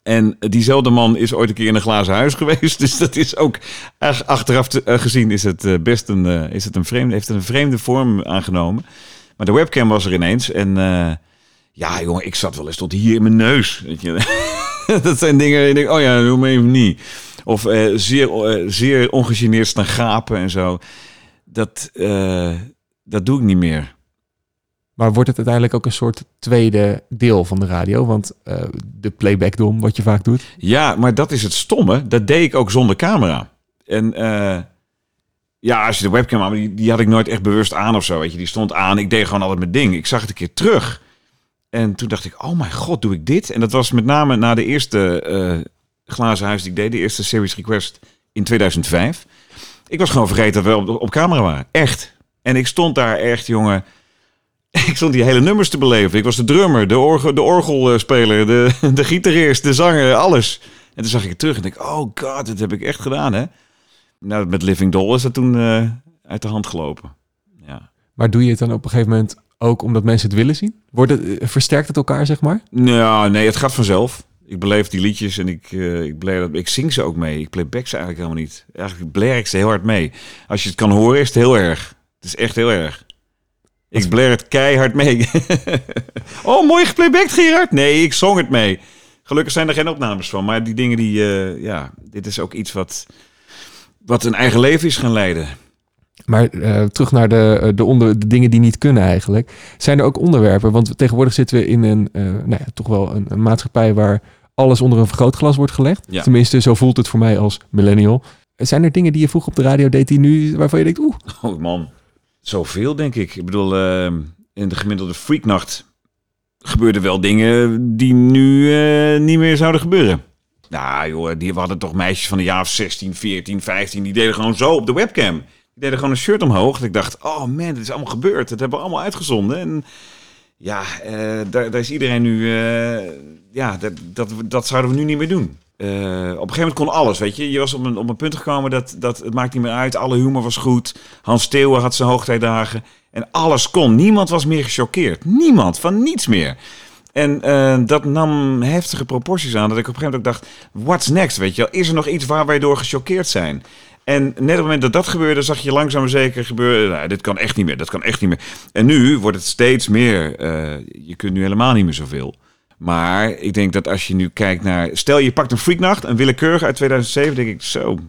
En diezelfde man is ooit een keer in een glazen huis geweest. Dus dat is ook, ach- achteraf te- eh, gezien, is het best een, is het een vreemde, heeft het een vreemde vorm aangenomen. Maar de webcam was er ineens. En ja, jongen, ik zat wel eens tot hier in mijn neus. Weet je. dat zijn dingen, ik denk, oh ja, doe me even niet. Of zeer, zeer ongegeneerd staan gapen en zo. Dat, dat doe ik niet meer. Maar wordt het uiteindelijk ook een soort tweede deel van de radio? Want eh, de playbackdom, wat je vaak doet. Ja, maar dat is het stomme. Dat deed ik ook zonder camera. En eh, ja, als je de webcam aan, die, die had ik nooit echt bewust aan of zo. Weet je, die stond aan. Ik deed gewoon altijd mijn ding. Ik zag het een keer terug. En toen dacht ik, oh mijn god, doe ik dit? En dat was met name na de eerste eh, glazen huis die ik deed, de eerste Series Request in 2005. Ik was gewoon vergeten dat we op, op camera waren. Echt. En ik stond daar echt, jongen. Ik stond die hele nummers te beleven. Ik was de drummer, de, orgel, de orgelspeler, de, de gitarist, de zanger, alles. En toen zag ik het terug en denk, oh god, dat heb ik echt gedaan, hè? Nou, met Living Doll is dat toen eh, uit de hand gelopen. Ja. Maar doe je het dan op een gegeven moment ook omdat mensen het willen zien? Wordt het, eh, versterkt het elkaar, zeg maar? Nou, nee, het gaat vanzelf. Ik beleef die liedjes en ik, eh, ik, dat- ik zing ze ook mee. Ik playback ze eigenlijk helemaal niet. Eigenlijk blair ik ze heel hard mee. Als je het kan horen, is het heel erg. Het is echt heel erg. Ik blair het keihard mee. oh, mooi geplaybacked, Gerard. Nee, ik zong het mee. Gelukkig zijn er geen opnames van. Maar die dingen die, eh, ja, dit is ook iets wat, wat een eigen leven is gaan leiden. Maar eh, terug naar de, eh, de, onder, de dingen die niet kunnen eigenlijk. Zijn er ook onderwerpen? Want tegenwoordig zitten we in een, nou ja, toch wel een, een maatschappij waar alles onder een vergrootglas wordt gelegd. Ja. Tenminste, zo voelt het voor mij als millennial. Zijn er dingen die je vroeger op de radio deed die nu, waarvan je denkt, oeh, Oh man, zoveel denk ik. Ik bedoel, eh, in de gemiddelde freaknacht gebeurden wel dingen die nu eh, niet meer zouden gebeuren. Nou joh, die, hadden toch meisjes van de jaar of 16, 14, 15, die deden gewoon zo op de webcam. Die deden gewoon een shirt omhoog. Dat ik dacht, oh man, dit is allemaal gebeurd. Dat hebben we allemaal uitgezonden. En ja, eh, daar, daar is iedereen nu... eh, ja, dat, dat, dat zouden we nu niet meer doen. Eh, op een gegeven moment kon alles, weet je. Je was op een, op een punt gekomen dat, dat het maakt niet meer uit. Alle humor was goed. Hans Steeuwen had zijn hoogtijdagen. En alles kon. Niemand was meer gechoqueerd. Niemand, van niets meer. En eh, dat nam heftige proporties aan. Dat ik op een gegeven moment dacht, what's next, weet je? Is er nog iets waar wij door gechoqueerd zijn? En net op het moment dat dat gebeurde, zag je langzaam maar zeker gebeuren. Nou, dit kan echt niet meer, dat kan echt niet meer. En nu wordt het steeds meer. eh, je kunt nu helemaal niet meer zoveel. Maar ik denk dat als je nu kijkt naar... Stel, je pakt een Freaknacht, een willekeurige uit 2007. denk ik, zo,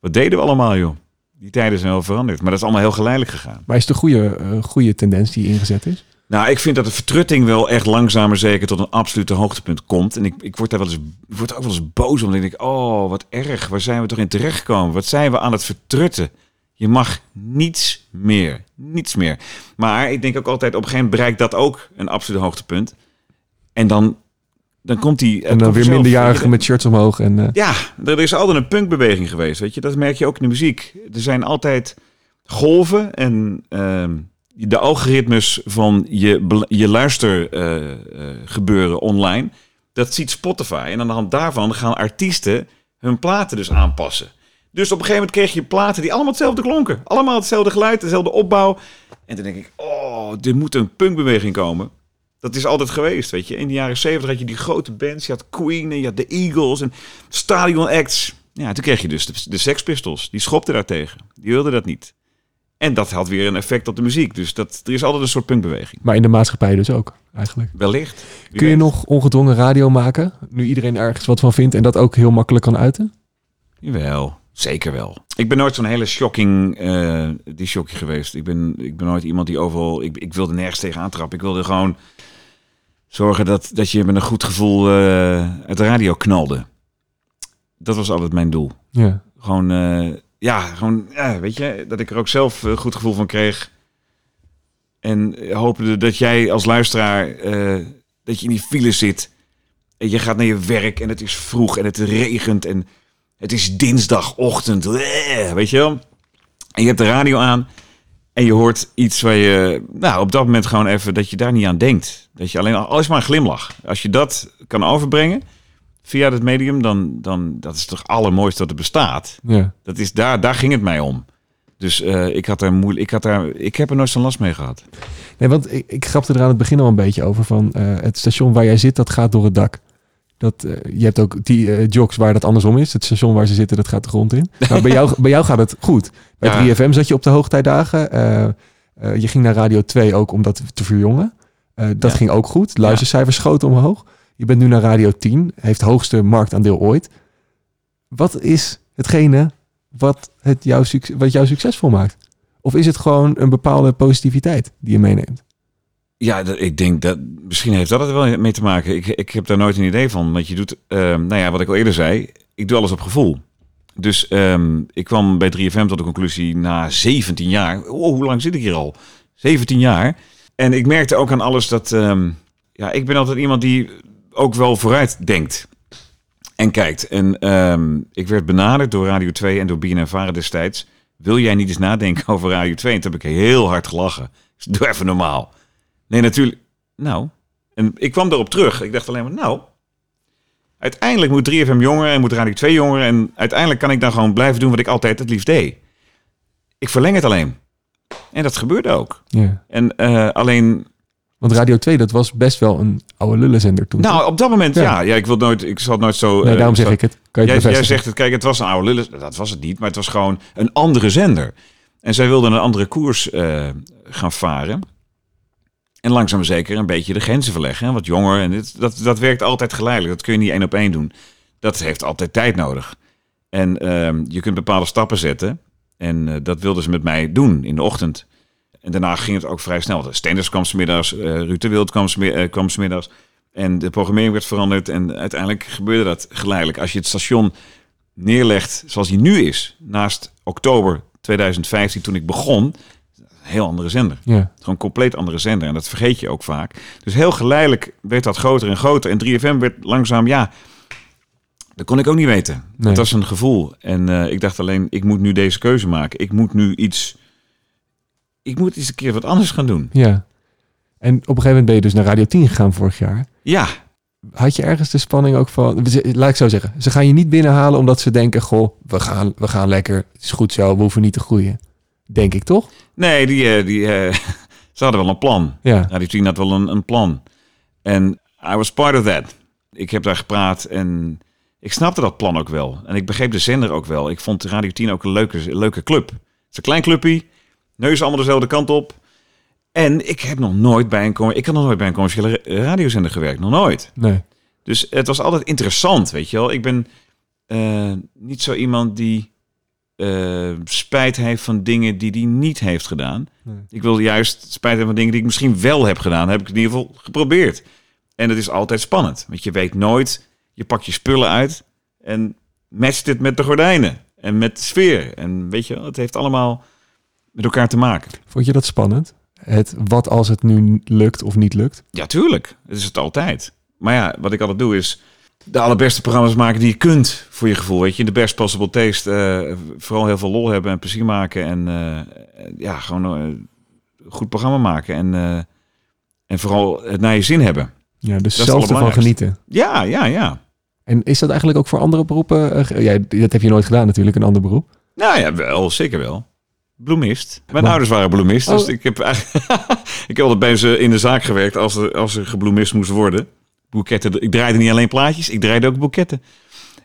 wat deden we allemaal, joh? Die tijden zijn wel veranderd. Maar dat is allemaal heel geleidelijk gegaan. maar is het een goede, eh, goede tendens die ingezet is? Nou, ik vind dat de vertrutting wel echt langzaam maar zeker tot een absolute hoogtepunt komt. En ik, ik word daar wel eens, ik word ook wel eens boos om. Dan denk ik, oh, wat erg. Waar zijn we toch in terechtgekomen? Wat zijn we aan het vertrutten? Je mag niets meer. Niets meer. Maar ik denk ook altijd, op een gegeven moment bereikt dat ook een absolute hoogtepunt. En dan, dan komt die... En dan weer minderjarigen met shirts omhoog. En, eh, Ja, er is altijd een punkbeweging geweest, weet je. Dat merk je ook in de muziek. Er zijn altijd golven en ehm, de algoritmes van je, je luistergebeuren gebeuren online, dat ziet Spotify. En aan de hand daarvan gaan artiesten hun platen dus aanpassen. Dus op een gegeven moment kreeg je platen die allemaal hetzelfde klonken. Allemaal hetzelfde geluid, dezelfde opbouw. En dan denk ik, oh, er moet een punkbeweging komen. Dat is altijd geweest, weet je. In de jaren 70 had je die grote bands. Je had Queen en je had de Eagles en Stadion Acts. Ja, toen kreeg je dus de, de Sex Pistols. Die schopten daartegen. Die wilden dat niet. En dat had weer een effect op de muziek. Dus dat, er is altijd een soort punkbeweging. maar in de maatschappij dus ook, eigenlijk. Wellicht. Kun je weet. nog ongedwongen radio maken? Nu iedereen ergens wat van vindt en dat ook heel makkelijk kan uiten? Jawel, zeker wel. Ik ben nooit zo'n hele shocking eh die shocking geweest. Ik ben, ik ben nooit iemand die overal... Ik, ik wilde nergens tegenaan trappen. Ik wilde gewoon zorgen dat, dat je met een goed gevoel eh uit de radio knalde. Dat was altijd mijn doel. Ja. Gewoon, eh, ja, gewoon, ja, weet je, dat ik er ook zelf een goed gevoel van kreeg. En hoopde dat jij als luisteraar, eh, dat je in die file zit. En je gaat naar je werk en het is vroeg en het regent en het is dinsdagochtend. Eh, Weet je wel? En je hebt de radio aan en je hoort iets waar je nou, op dat moment gewoon even dat je daar niet aan denkt. Dat je alleen al alles maar een glimlach. Als je dat kan overbrengen via het medium, dan, dan dat is toch allermooiste wat er bestaat. Ja. Dat is daar, daar ging het mij om. Dus eh, ik had daar moeilijk. Ik had daar, ik heb er nooit zo'n last mee gehad. Nee, want ik, ik grapte er aan het begin al een beetje over van eh, het station waar jij zit, dat gaat door het dak. Dat, eh, je hebt ook die eh, jocks waar dat andersom is. Het station waar ze zitten, dat gaat de grond in. Maar bij jou, bij jou gaat het goed. Bij Ja. 3FM zat je op de hoogtijdagen. Eh, je ging naar Radio 2 ook om dat te verjongen. Dat Ja. ging ook goed. Luistercijfers schoten omhoog. Je bent nu naar Radio 10. Heeft hoogste marktaandeel ooit. Wat is hetgene wat, het jou, wat jou succesvol maakt? Of is het gewoon een bepaalde positiviteit die je meeneemt? Ja, ik denk dat misschien heeft dat er wel mee te maken. Ik, ik heb daar nooit een idee van. Want je doet, ehm, nou ja, wat ik al eerder zei, ik doe alles op gevoel. Dus ehm, ik kwam bij 3FM tot de conclusie na 17 jaar. Oh, hoe lang zit ik hier al? 17 jaar. En ik merkte ook aan alles dat, ehm, ja, ik ben altijd iemand die ook wel vooruit denkt en kijkt. En ik werd benaderd door Radio 2 en door BNN destijds. Wil jij niet eens nadenken over Radio 2? En toen heb ik heel hard gelachen. Zei, Doe even normaal. Nee, natuurlijk. Nou, en ik kwam erop terug. Ik dacht alleen maar, nou, uiteindelijk moet 3FM jonger en moet Radio 2 jonger. En uiteindelijk kan ik dan gewoon blijven doen wat ik altijd het liefst deed. Ik verleng het alleen. En dat gebeurde ook. Ja. En eh, alleen, Want Radio 2, dat was best wel een oude lullenzender toen. nou, op dat moment, Ja. ja. ja, ik wil nooit, ik zal nooit zo. nee, eh, daarom zeg zo- ik het. Kan je Jij, jij zegt het, kijk, het was een oude lullen. Dat was het niet, maar het was gewoon een andere zender. En zij wilden een andere koers eh, gaan varen. En langzaam zeker een beetje de grenzen verleggen. hè, Wat jonger. En dit, dat, dat werkt altijd geleidelijk. Dat kun je niet één op één doen. Dat heeft altijd tijd nodig. En ehm, je kunt bepaalde stappen zetten. En eh, dat wilden ze met mij doen in de ochtend. En daarna ging het ook vrij snel. Stenders kwam 's middags, eh Ruud de Wild kwam eh, kwam 's middags. En de programmering werd veranderd. En uiteindelijk gebeurde dat geleidelijk. Als je het station neerlegt zoals hij nu is, naast oktober 2015 toen ik begon, heel andere zender. Ja. Gewoon compleet andere zender. En dat vergeet je ook vaak. Dus heel geleidelijk werd dat groter en groter. En 3FM werd langzaam, ja, dat kon ik ook niet weten. Nee. Het was een gevoel. En eh, ik dacht alleen, ik moet nu deze keuze maken. Ik moet nu iets, ik moet eens een keer wat anders gaan doen. ja. En op een gegeven moment ben je dus naar Radio 10 gegaan vorig jaar. Ja, Had je ergens de spanning ook van... Laat ik zo zeggen. Ze gaan je niet binnenhalen omdat ze denken... Goh, we gaan, we gaan lekker. Het is goed zo. We hoeven niet te groeien. Denk ik toch? nee, die, eh, die, eh, ze hadden wel een plan. Ja. Radio 10 had wel een, een plan. En I was part of that. Ik heb daar gepraat en ik snapte dat plan ook wel. En ik begreep de zender ook wel. Ik vond Radio 10 ook een leuke, leuke club. Het is een klein clubje. Neus allemaal dezelfde kant op. En ik heb nog nooit bij een, ik heb nog nooit bij een commerciële ra- radiozender gewerkt. Nog nooit. Nee. Dus het was altijd interessant, weet je wel. Ik ben eh, niet zo iemand die eh, spijt heeft van dingen die hij niet heeft gedaan. Nee. Ik wil juist spijt hebben van dingen die ik misschien wel heb gedaan. heb ik in ieder geval geprobeerd. En het is altijd spannend. Want je weet nooit, je pakt je spullen uit en matcht het met de gordijnen. En met de sfeer. En weet je, het heeft allemaal met elkaar te maken. Vond je dat spannend? Het wat als het nu lukt of niet lukt? Ja, tuurlijk. Het is het altijd. Maar ja, wat ik altijd doe is de allerbeste programma's maken die je kunt voor je gevoel. Weet je, de best possible taste. eh, vooral heel veel lol hebben en plezier maken. En eh, ja, gewoon eh, een goed programma maken. En, en vooral het naar je zin hebben. Ja, dus het zelf ervan genieten. Ja, ja, ja. En is dat eigenlijk ook voor andere beroepen? ja, dat heb je nooit gedaan natuurlijk, een ander beroep. Nou ja, wel, zeker wel. Bloemist. Mijn ouders waren bloemist, dus Oh. ik heb eigenlijk... ik heb altijd bij ze in de zaak gewerkt als er, als er gebloemist moest worden. Boeketten. Ik draaide niet alleen plaatjes, ik draaide ook boeketten.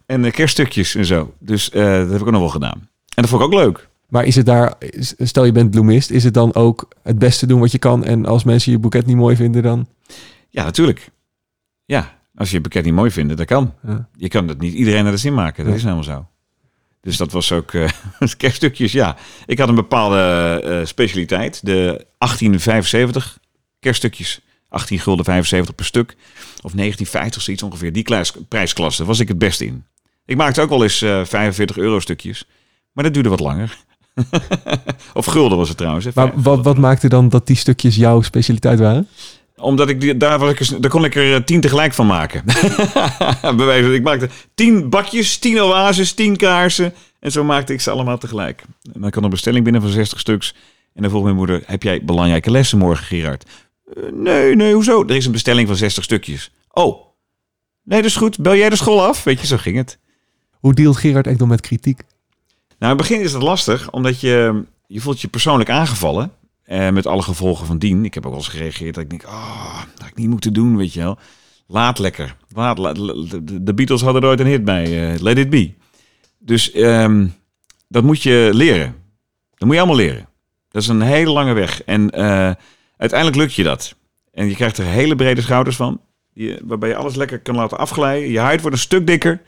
En eh, kerststukjes en zo. Dus eh, dat heb ik ook nog wel gedaan. En dat vond ik ook leuk. Maar is het daar, stel je bent bloemist, is het dan ook het beste doen wat je kan? En als mensen je boeket niet mooi vinden, dan... Ja, natuurlijk. Ja, als je je boeket niet mooi vindt, dat kan. Ja. Je kan dat niet iedereen naar de zin maken. Dat is helemaal zo. Dus dat was ook eh kerststukjes, ja. Ik had een bepaalde specialiteit. De 1875 kerststukjes. 18 gulden 75 per stuk. Of 1950 zoiets ongeveer. Die prijsklasse was ik het beste in. Ik maakte ook wel eens eh 45 euro stukjes. Maar dat duurde wat langer. of gulden was het trouwens. Hè? Maar wat, wat maakte dan dat die stukjes jouw specialiteit waren? Omdat ik die, daar, was ik, daar kon ik er eh, tien tegelijk van maken. Ik maakte tien bakjes, tien oases, tien kaarsen. En zo maakte ik ze allemaal tegelijk. En dan kwam een bestelling binnen van 60 stuks. En dan vroeg mijn moeder, heb jij belangrijke lessen morgen, Gerard? "Eh, nee, nee, hoezo? Er is een bestelling van 60 stukjes. Oh, nee, dat is goed. Bel jij de school af? Weet je, zo ging het. Hoe dealt Gerard Ekdom met kritiek? Nou, in het begin is dat lastig, omdat je, je voelt je persoonlijk aangevallen. Eh, met alle gevolgen van dien. Ik heb ook wel eens gereageerd dat ik denk, ah, dat had ik niet moeten doen, weet je wel. Laat lekker. Laat, laat- de, Beatles hadden er ooit een hit bij. eh, Let it be. Dus ehm, dat moet je leren. Dat moet je allemaal leren. Dat is een hele lange weg. En uiteindelijk lukt je dat. En je krijgt er hele brede schouders van. Je, waarbij je alles lekker kan laten afglijden. Je huid wordt een stuk dikker.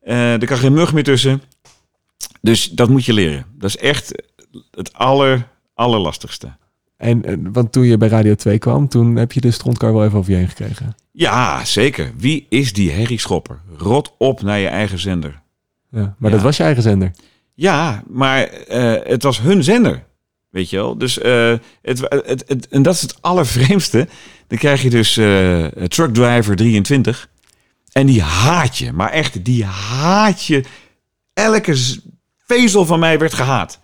Eh, er kan geen mug meer tussen. Dus dat moet je leren. Dat is echt het aller, allerlastigste. En, eh, want toen je bij Radio 2 kwam, toen heb je de strontkar wel even over je heen gekregen. Ja, zeker. Wie is die Harry Schopper? Rot op naar je eigen zender. Ja, maar Ja. dat was je eigen zender. Ja, maar eh, het was hun zender. Weet je wel? Dus eh, het, het, en dat is het allervreemdste. Dan krijg je dus eh Truck Driver 23. En die haat je. Maar echt, die haat je. Elke vezel van mij werd gehaat.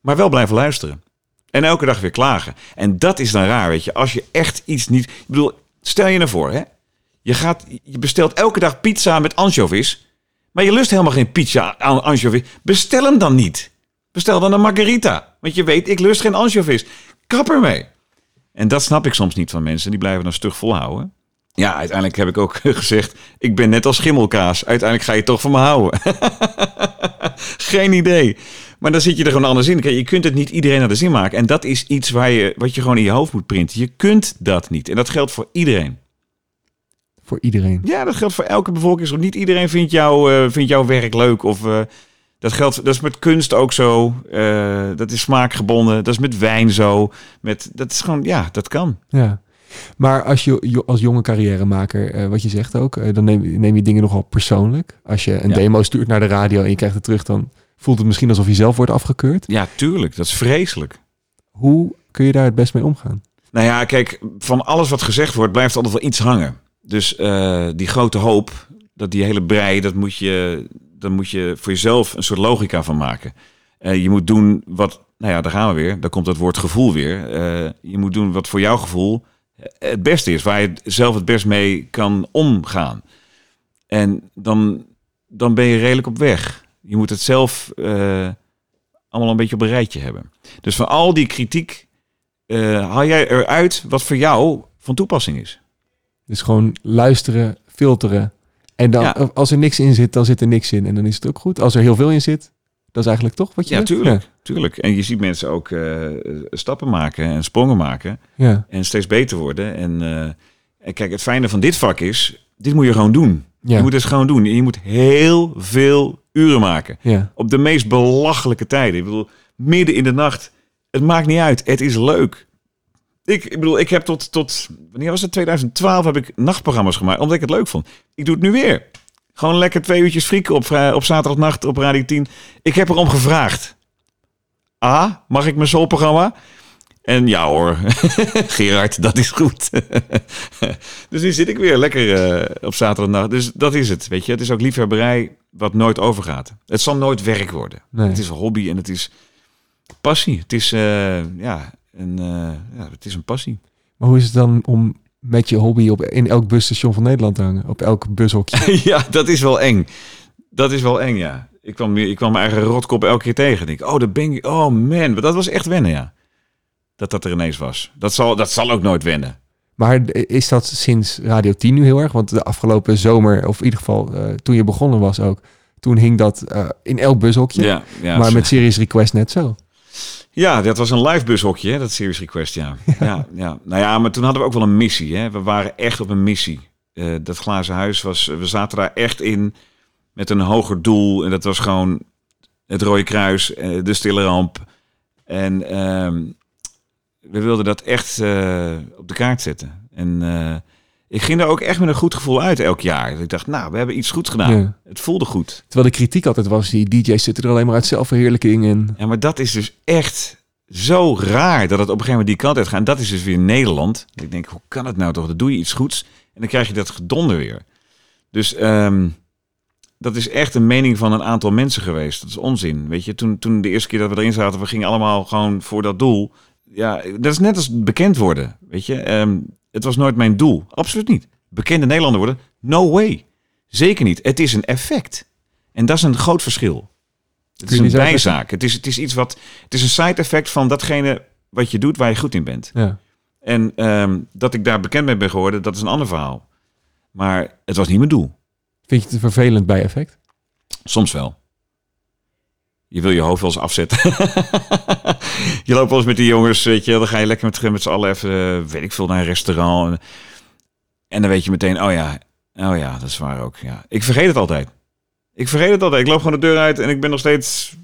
Maar wel blijven luisteren. En elke dag weer klagen. En dat is dan raar, weet je. Als je echt iets niet... Ik bedoel, stel je nou voor, hè. Je, gaat, je bestelt elke dag pizza met anchovies. Maar je lust helemaal geen pizza aan anchovies. Bestel hem dan niet. Bestel dan een margarita. Want je weet, ik lust geen anchovies. Kap ermee. En dat snap ik soms niet van mensen. Die blijven dan stug volhouden. Ja, uiteindelijk heb ik ook gezegd... ik ben net als schimmelkaas. Uiteindelijk ga je toch van me houden. geen idee. Maar dan zit je er gewoon anders in. Je kunt het niet iedereen naar de zin maken. En dat is iets waar je, wat je gewoon in je hoofd moet printen. Je kunt dat niet. En dat geldt voor iedereen. Voor iedereen. Ja, dat geldt voor elke bevolkingsgroep. Niet iedereen vindt, jou, eh, vindt jouw werk leuk. Of, eh, dat, geldt, dat is met kunst ook zo. Eh, dat is smaakgebonden. Dat is met wijn zo. Met, dat is gewoon, ja, dat kan. Ja. Maar als je als jonge carrièremaker, eh, wat je zegt ook, eh, dan neem, neem je dingen nogal persoonlijk. Als je een Ja. demo stuurt naar de radio en je krijgt het terug, dan voelt het misschien alsof je zelf wordt afgekeurd. Ja, tuurlijk. Dat is vreselijk. Hoe kun je daar het best mee omgaan? Nou ja, kijk, van alles wat gezegd wordt, blijft altijd wel iets hangen. Dus die grote hoop, dat die hele brei, dat moet je, daar moet je voor jezelf een soort logica van maken. Eh, je moet doen wat, nou ja, daar gaan we weer. Daar komt het woord gevoel weer. Eh, je moet doen wat voor jouw gevoel het beste is, waar je zelf het best mee kan omgaan. En dan, dan ben je redelijk op weg. Je moet het zelf eh, allemaal een beetje op een rijtje hebben. Dus van al die kritiek haal jij eruit wat voor jou van toepassing is. Dus gewoon luisteren, filteren. En dan, Ja. als er niks in zit, dan zit er niks in. En dan is het ook goed. Als er heel veel in zit, dat is eigenlijk toch wat je Ja, tuurlijk. tuurlijk. En je ziet mensen ook eh, stappen maken en sprongen maken. Ja. ja. En steeds beter worden. En, eh, en kijk, het fijne van dit vak is, dit moet je gewoon doen. Ja. Je moet het gewoon doen. En je moet heel veel uren maken. ja. Op de meest belachelijke tijden. Ik bedoel, midden in de nacht. Het maakt niet uit. Het is leuk. Ik, ik bedoel, ik heb tot, tot, wanneer was het? 2012 heb ik nachtprogramma's gemaakt, omdat ik het leuk vond. Ik doe het nu weer. Gewoon lekker twee uurtjes frieken op, vrij- op zaterdagnacht op Radio 10. Ik heb erom gevraagd. A, mag ik mijn soulprogramma? En ja hoor, Gerard, dat is goed. dus nu zit ik weer lekker eh, op zaterdagnacht. Dus dat is het, weet je. Het is ook liefhebberij wat nooit overgaat. Het zal nooit werk worden. Nee. Het is een hobby en het is passie. Het is, eh, ja, een, eh, ja, het is een passie. Maar hoe is het dan om met je hobby op, in elk busstation van Nederland te hangen? Op elk bushokje? ja, dat is wel eng. Dat is wel eng, ja. Ik kwam, ik kwam mijn eigen rotkop elke keer tegen. Ik denk, oh, dat ben ik. Oh man, maar dat was echt wennen, ja. Dat dat er ineens was. Dat zal, dat zal ook nooit wennen. Maar is dat sinds Radio 10 nu heel erg? Want de afgelopen zomer, of in ieder geval eh, toen je begonnen was ook, toen hing dat eh, in elk bushokje. Ja, ja, maar met Series Request net zo. Ja, dat was een live bushokje, hè, dat Series Request, ja. ja. Ja, Nou ja, maar toen hadden we ook wel een missie. Hè. We waren echt op een missie. Eh, dat glazen huis was, we zaten daar echt in met een hoger doel. En dat was gewoon het Rode Kruis, eh, de Stille Ramp. En ehm, we wilden dat echt eh, op de kaart zetten. En eh, ik ging daar ook echt met een goed gevoel uit elk jaar. Ik dacht, nou, we hebben iets goed gedaan. Ja. Het voelde goed. Terwijl de kritiek altijd was, die DJ's zitten er alleen maar uit zelfverheerlijking en... Ja, maar dat is dus echt zo raar dat het op een gegeven moment die kant uit gaat. En dat is dus weer Nederland. Ik denk, hoe kan het nou toch? Dan doe je iets goeds en dan krijg je dat gedonder weer. Dus ehm, dat is echt een mening van een aantal mensen geweest. Dat is onzin. Weet je, toen, toen de eerste keer dat we erin zaten, we gingen allemaal gewoon voor dat doel. Ja, dat is net als bekend worden. Weet je, Ehm, het was nooit mijn doel. Absoluut niet. Bekende Nederlander worden? No way. Zeker niet. Het is een effect. En dat is een groot verschil. Het is een bijzaak. Het is, het is iets wat. Het is een side effect van datgene wat je doet waar je goed in bent. Ja. En ehm, dat ik daar bekend mee ben geworden, dat is een ander verhaal. Maar het was niet mijn doel. Vind je het vervelend bijeffect? Soms wel. Je wil je hoofd wel eens afzetten. je loopt wel eens met die jongens, weet je, dan ga je lekker met, met z'n allen even, eh, weet ik veel, naar een restaurant. En, dan weet je meteen, oh ja, oh ja, dat is waar ook. Ja. Ik vergeet het altijd. Ik vergeet het altijd. Ik loop gewoon de deur uit en ik ben nog steeds...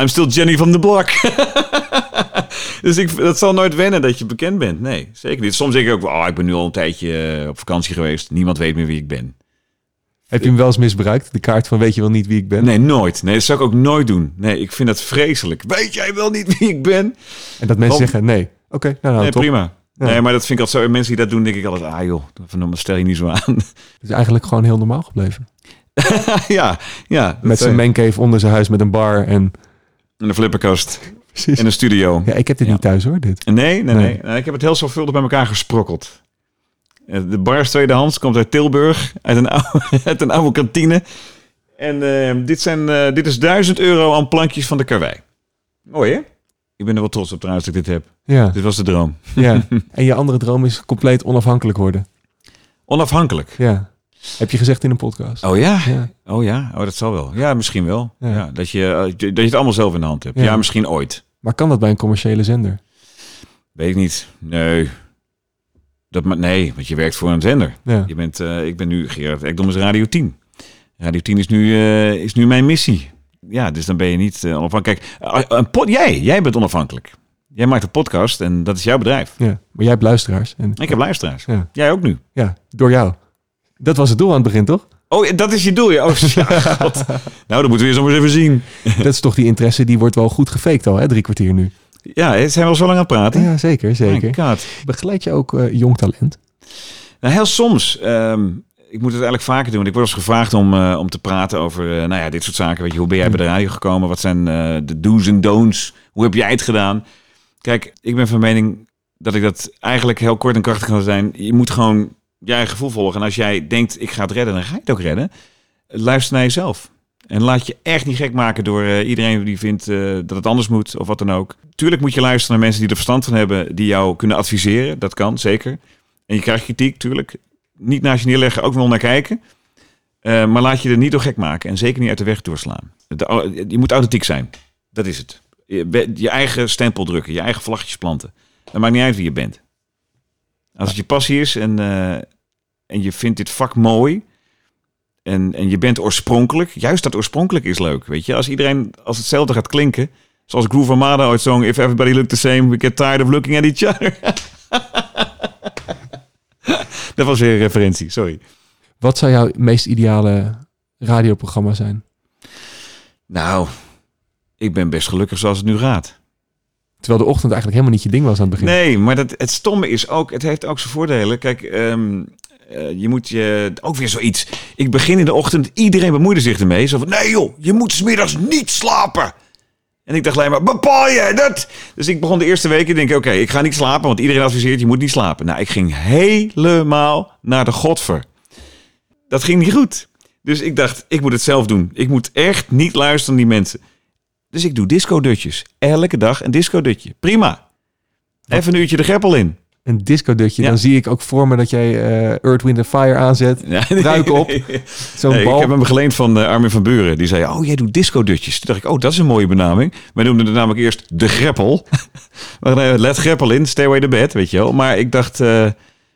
I'm still Jenny van de Blok. dus ik, dat zal nooit wennen dat je bekend bent. Nee, zeker niet. Soms denk ik ook, oh, ik ben nu al een tijdje eh, op vakantie geweest. Niemand weet meer wie ik ben. Heb je hem wel eens misbruikt? De kaart van weet je wel niet wie ik ben? Nee, nooit. Nee, dat zou ik ook nooit doen. Nee, ik vind dat vreselijk. Weet jij wel niet wie ik ben? En dat mensen Want- zeggen nee. Oké, nou, nou nee, top. prima. Ja. Nee, maar dat vind ik altijd zo. Mensen die dat doen, denk ik altijd, ah joh, van, stel je niet zo aan. Het is eigenlijk gewoon heel normaal gebleven. ja, ja. Met zijn mancave onder zijn huis met een bar en... En een flipperkast. Precies. En een studio. Ja, ik heb dit Ja. niet thuis hoor, dit. Nee, nee, nee, Nee. Nee, Ik heb het heel zorgvuldig bij elkaar gesprokkeld. Eh, De bar is tweedehands, komt uit Tilburg, uit een oude, uit een oude kantine. En eh, dit, zijn, eh, dit is 1000 euro aan plankjes van de karwei. Mooi hè? Ik ben er wel trots op trouwens dat ik dit heb. Ja, Dit was de droom. ja. En je andere droom is compleet onafhankelijk worden. Onafhankelijk. Ja. Heb je gezegd in een podcast. Oh ja? Ja. Oh ja? Oh, dat zal wel. Ja, misschien wel. Ja. Ja. dat, je, eh, dat je het allemaal zelf in de hand hebt. Ja. Ja, misschien ooit. Maar kan dat bij een commerciële zender? Weet ik niet. Nee. Dat, nee, want je werkt voor een zender. Ja. Je bent, eh, ik ben nu Gerard Ekdom is Radio 10. Radio 10 is nu, eh, is nu mijn missie. Ja, dus dan ben je niet eh, onafhankelijk. Kijk, een pod- jij, jij bent onafhankelijk. Jij maakt een podcast en dat is jouw bedrijf. ja. Maar jij hebt luisteraars. En, Ik heb luisteraars. Ja. Jij ook nu. ja, door jou. Dat was het doel aan het begin, toch? Oh, dat is je doel. Ja, oh, ja, God. Nou, dan moeten we eens eens even zien. Dat is toch die interesse, die wordt wel goed gefaked al, hè? Drie kwartier nu. Ja, zijn we al zo lang aan het praten? Ja, zeker, zeker. God. Begeleid je ook eh, jong talent? Nou, heel soms. ehm, ik moet het eigenlijk vaker doen. Want ik word eens gevraagd om, eh, om te praten over eh, nou ja, dit soort zaken. Weet je, hoe ben jij bij de radio gekomen? Wat zijn de do's en don'ts? Hoe heb jij het gedaan? Kijk, ik ben van mening dat ik dat eigenlijk heel kort en krachtig kan zijn. Je moet gewoon je eigen gevoel volgen. En als jij denkt, ik ga het redden, dan ga je het ook redden. Luister naar jezelf. En laat je echt niet gek maken door eh, iedereen die vindt eh, dat het anders moet of wat dan ook. Tuurlijk moet je luisteren naar mensen die er verstand van hebben, die jou kunnen adviseren. Dat kan, zeker. En je krijgt kritiek, tuurlijk. Niet naast je neerleggen, ook wel naar kijken. Eh, maar laat je er niet door gek maken en zeker niet uit de weg doorslaan. Je moet authentiek zijn. Dat is het. Je, je eigen stempel drukken, je eigen vlaggetjes planten. Dat maakt niet uit wie je bent. Als het je passie is en, en je vindt dit vak mooi en, en je bent oorspronkelijk, juist dat oorspronkelijk is leuk. Weet je, als iedereen als hetzelfde gaat klinken, zoals Groove Armada ooit zong, If everybody looked the same, we get tired of looking at each other. dat was weer een referentie, sorry. Wat zou jouw meest ideale radioprogramma zijn? Nou, ik ben best gelukkig zoals het nu gaat. Terwijl de ochtend eigenlijk helemaal niet je ding was aan het begin. Nee, maar dat, het stomme is ook, het heeft ook zijn voordelen. Kijk, ehm, eh, je moet je, ook weer zoiets. Ik begin in de ochtend, iedereen bemoeide zich ermee. Zo van, nee joh, je moet 's middags niet slapen. En ik dacht alleen maar, bepaal je dat? Dus ik begon de eerste weken denk ik, oké, ik ga niet slapen, want iedereen adviseert, je moet niet slapen. Nou, ik ging helemaal naar de godver. Dat ging niet goed. Dus ik dacht, ik moet het zelf doen. Ik moet echt niet luisteren naar die mensen. Dus ik doe disco-dutjes. Elke dag een disco-dutje. Prima. Even een uurtje de greppel in. Een disco-dutje. Ja. Dan zie ik ook voor me dat jij eh Earth, Wind Fire aanzet. Ja, Ruik op. Zo'n Nee, bal. ik heb hem geleend van eh, Armin van Buren. Die zei, oh, jij doet disco-dutjes. Toen dacht ik, oh, dat is een mooie benaming. Wij noemden het namelijk eerst de greppel. nee, let greppel in, stay away the bed, weet je wel. Maar ik dacht, eh,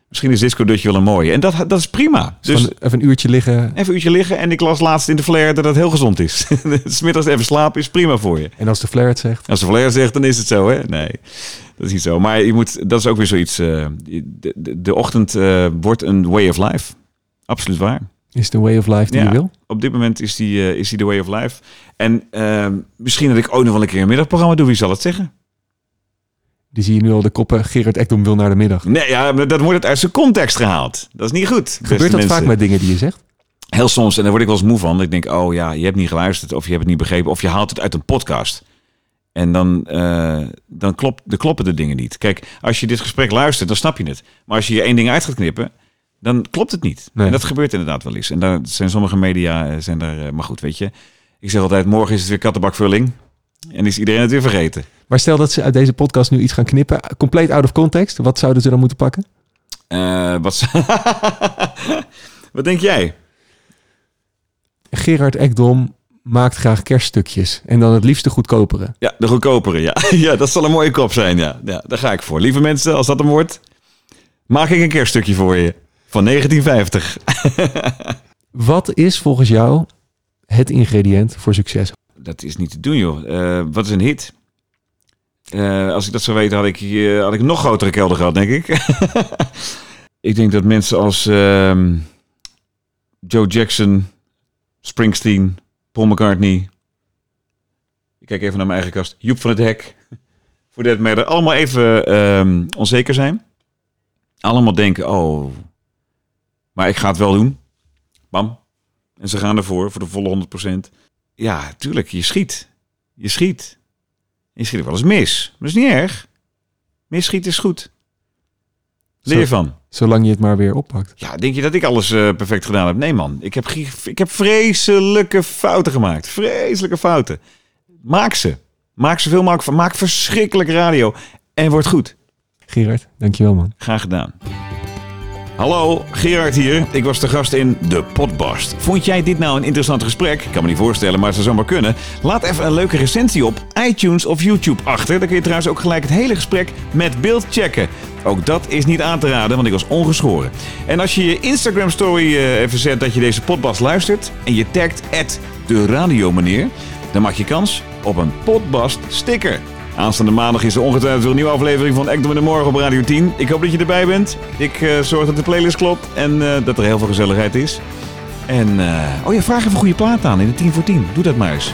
misschien is disco-dutje wel een mooie. En dat, dat is prima. Dus Van even een uurtje liggen. even een uurtje liggen. En ik las laatst in de flare dat het heel gezond is. Smiddags even slapen is prima voor je. En als de flare het zegt. Als de flare zegt, dan is het zo, hè? Nee, dat is niet zo. Maar je moet, dat is ook weer zoiets. eh, de, de, de ochtend eh, wordt een way of life. Absoluut waar. Is het een way of life die Ja. je wil? Op dit moment is die, eh, is die the way of life. En ehm, misschien dat ik ook nog wel een keer een middagprogramma doe. Wie zal het zeggen? Die zie je nu al de koppen. Gerard Ekdom wil naar de middag. Nee, ja, maar dat wordt het uit zijn context gehaald. Dat is niet goed. Gebeurt dat mensen. vaak met dingen die je zegt? Heel soms, en daar word ik wel eens moe van. Ik denk, oh ja, je hebt niet geluisterd of je hebt het niet begrepen. Of je haalt het uit een podcast. En dan, eh, dan, klopt, dan kloppen de dingen niet. Kijk, als je dit gesprek luistert, dan snap je het. Maar als je je één ding uit gaat knippen, dan klopt het niet. Nee. En dat gebeurt inderdaad wel eens. En daar zijn sommige media, eh, zijn daar, eh, maar goed, weet je. Ik zeg altijd, morgen is het weer kattenbakvulling. En is iedereen het weer vergeten. Maar stel dat ze uit deze podcast nu iets gaan knippen. Compleet out of context. Wat zouden ze dan moeten pakken? Wat, wat denk jij? Gerard Ekdom maakt graag kerststukjes. En dan het liefst de goedkopere. Ja, de goedkopere, ja. ja. Dat zal een mooie kop zijn, ja. ja. Daar ga ik voor. Lieve mensen, als dat hem wordt, maak ik een kerststukje voor je. Van 1950. Wat is volgens jou het ingrediënt voor succes? Dat is niet te doen, joh. Eh, wat is een hit? Eh, als ik dat zou weten, had ik, eh, had ik nog grotere kelder gehad, denk ik. ik denk dat mensen als ehm, Joe Jackson, Springsteen, Paul McCartney... Ik kijk even naar mijn eigen kast. Joep van het Hek. Voor dat matter. Allemaal even ehm, onzeker zijn. Allemaal denken, oh... Maar ik ga het wel doen. Bam. En ze gaan ervoor, voor de volle 100%. Ja, tuurlijk, je schiet. Je schiet. Je schiet wel eens mis. Maar dat is niet erg. Misschieten is goed. Leer je van. Zolang je het maar weer oppakt. Ja, denk je dat ik alles eh, perfect gedaan heb? Nee, man. Ik heb, ik heb vreselijke fouten gemaakt. Vreselijke fouten. Maak ze. Maak zoveel mogelijk van. Maak verschrikkelijk radio. En word goed. Gerard, dankjewel man. Graag gedaan. Hallo, Gerard hier. Ik was de gast in De Potbast. Vond jij dit nou een interessant gesprek? Ik kan me niet voorstellen, maar het zou zomaar kunnen. Laat even een leuke recensie op iTunes of YouTube achter. Dan kun je trouwens ook gelijk het hele gesprek met beeld checken. Ook dat is niet aan te raden, want ik was ongeschoren. En als je je Instagram story eh, even zet dat je deze Potbast luistert... en je tagt de radiomeneer... dan maak je kans op een Potbast sticker. Aanstaande maandag is er ongetwijfeld weer een nieuwe aflevering van Ekdom in de Morgen op Radio 10. Ik hoop dat je erbij bent. Ik eh, zorg dat de playlist klopt en eh, dat er heel veel gezelligheid is. En, eh, oh ja, vraag even goede plaat aan in de 10 voor 10. Doe dat maar eens.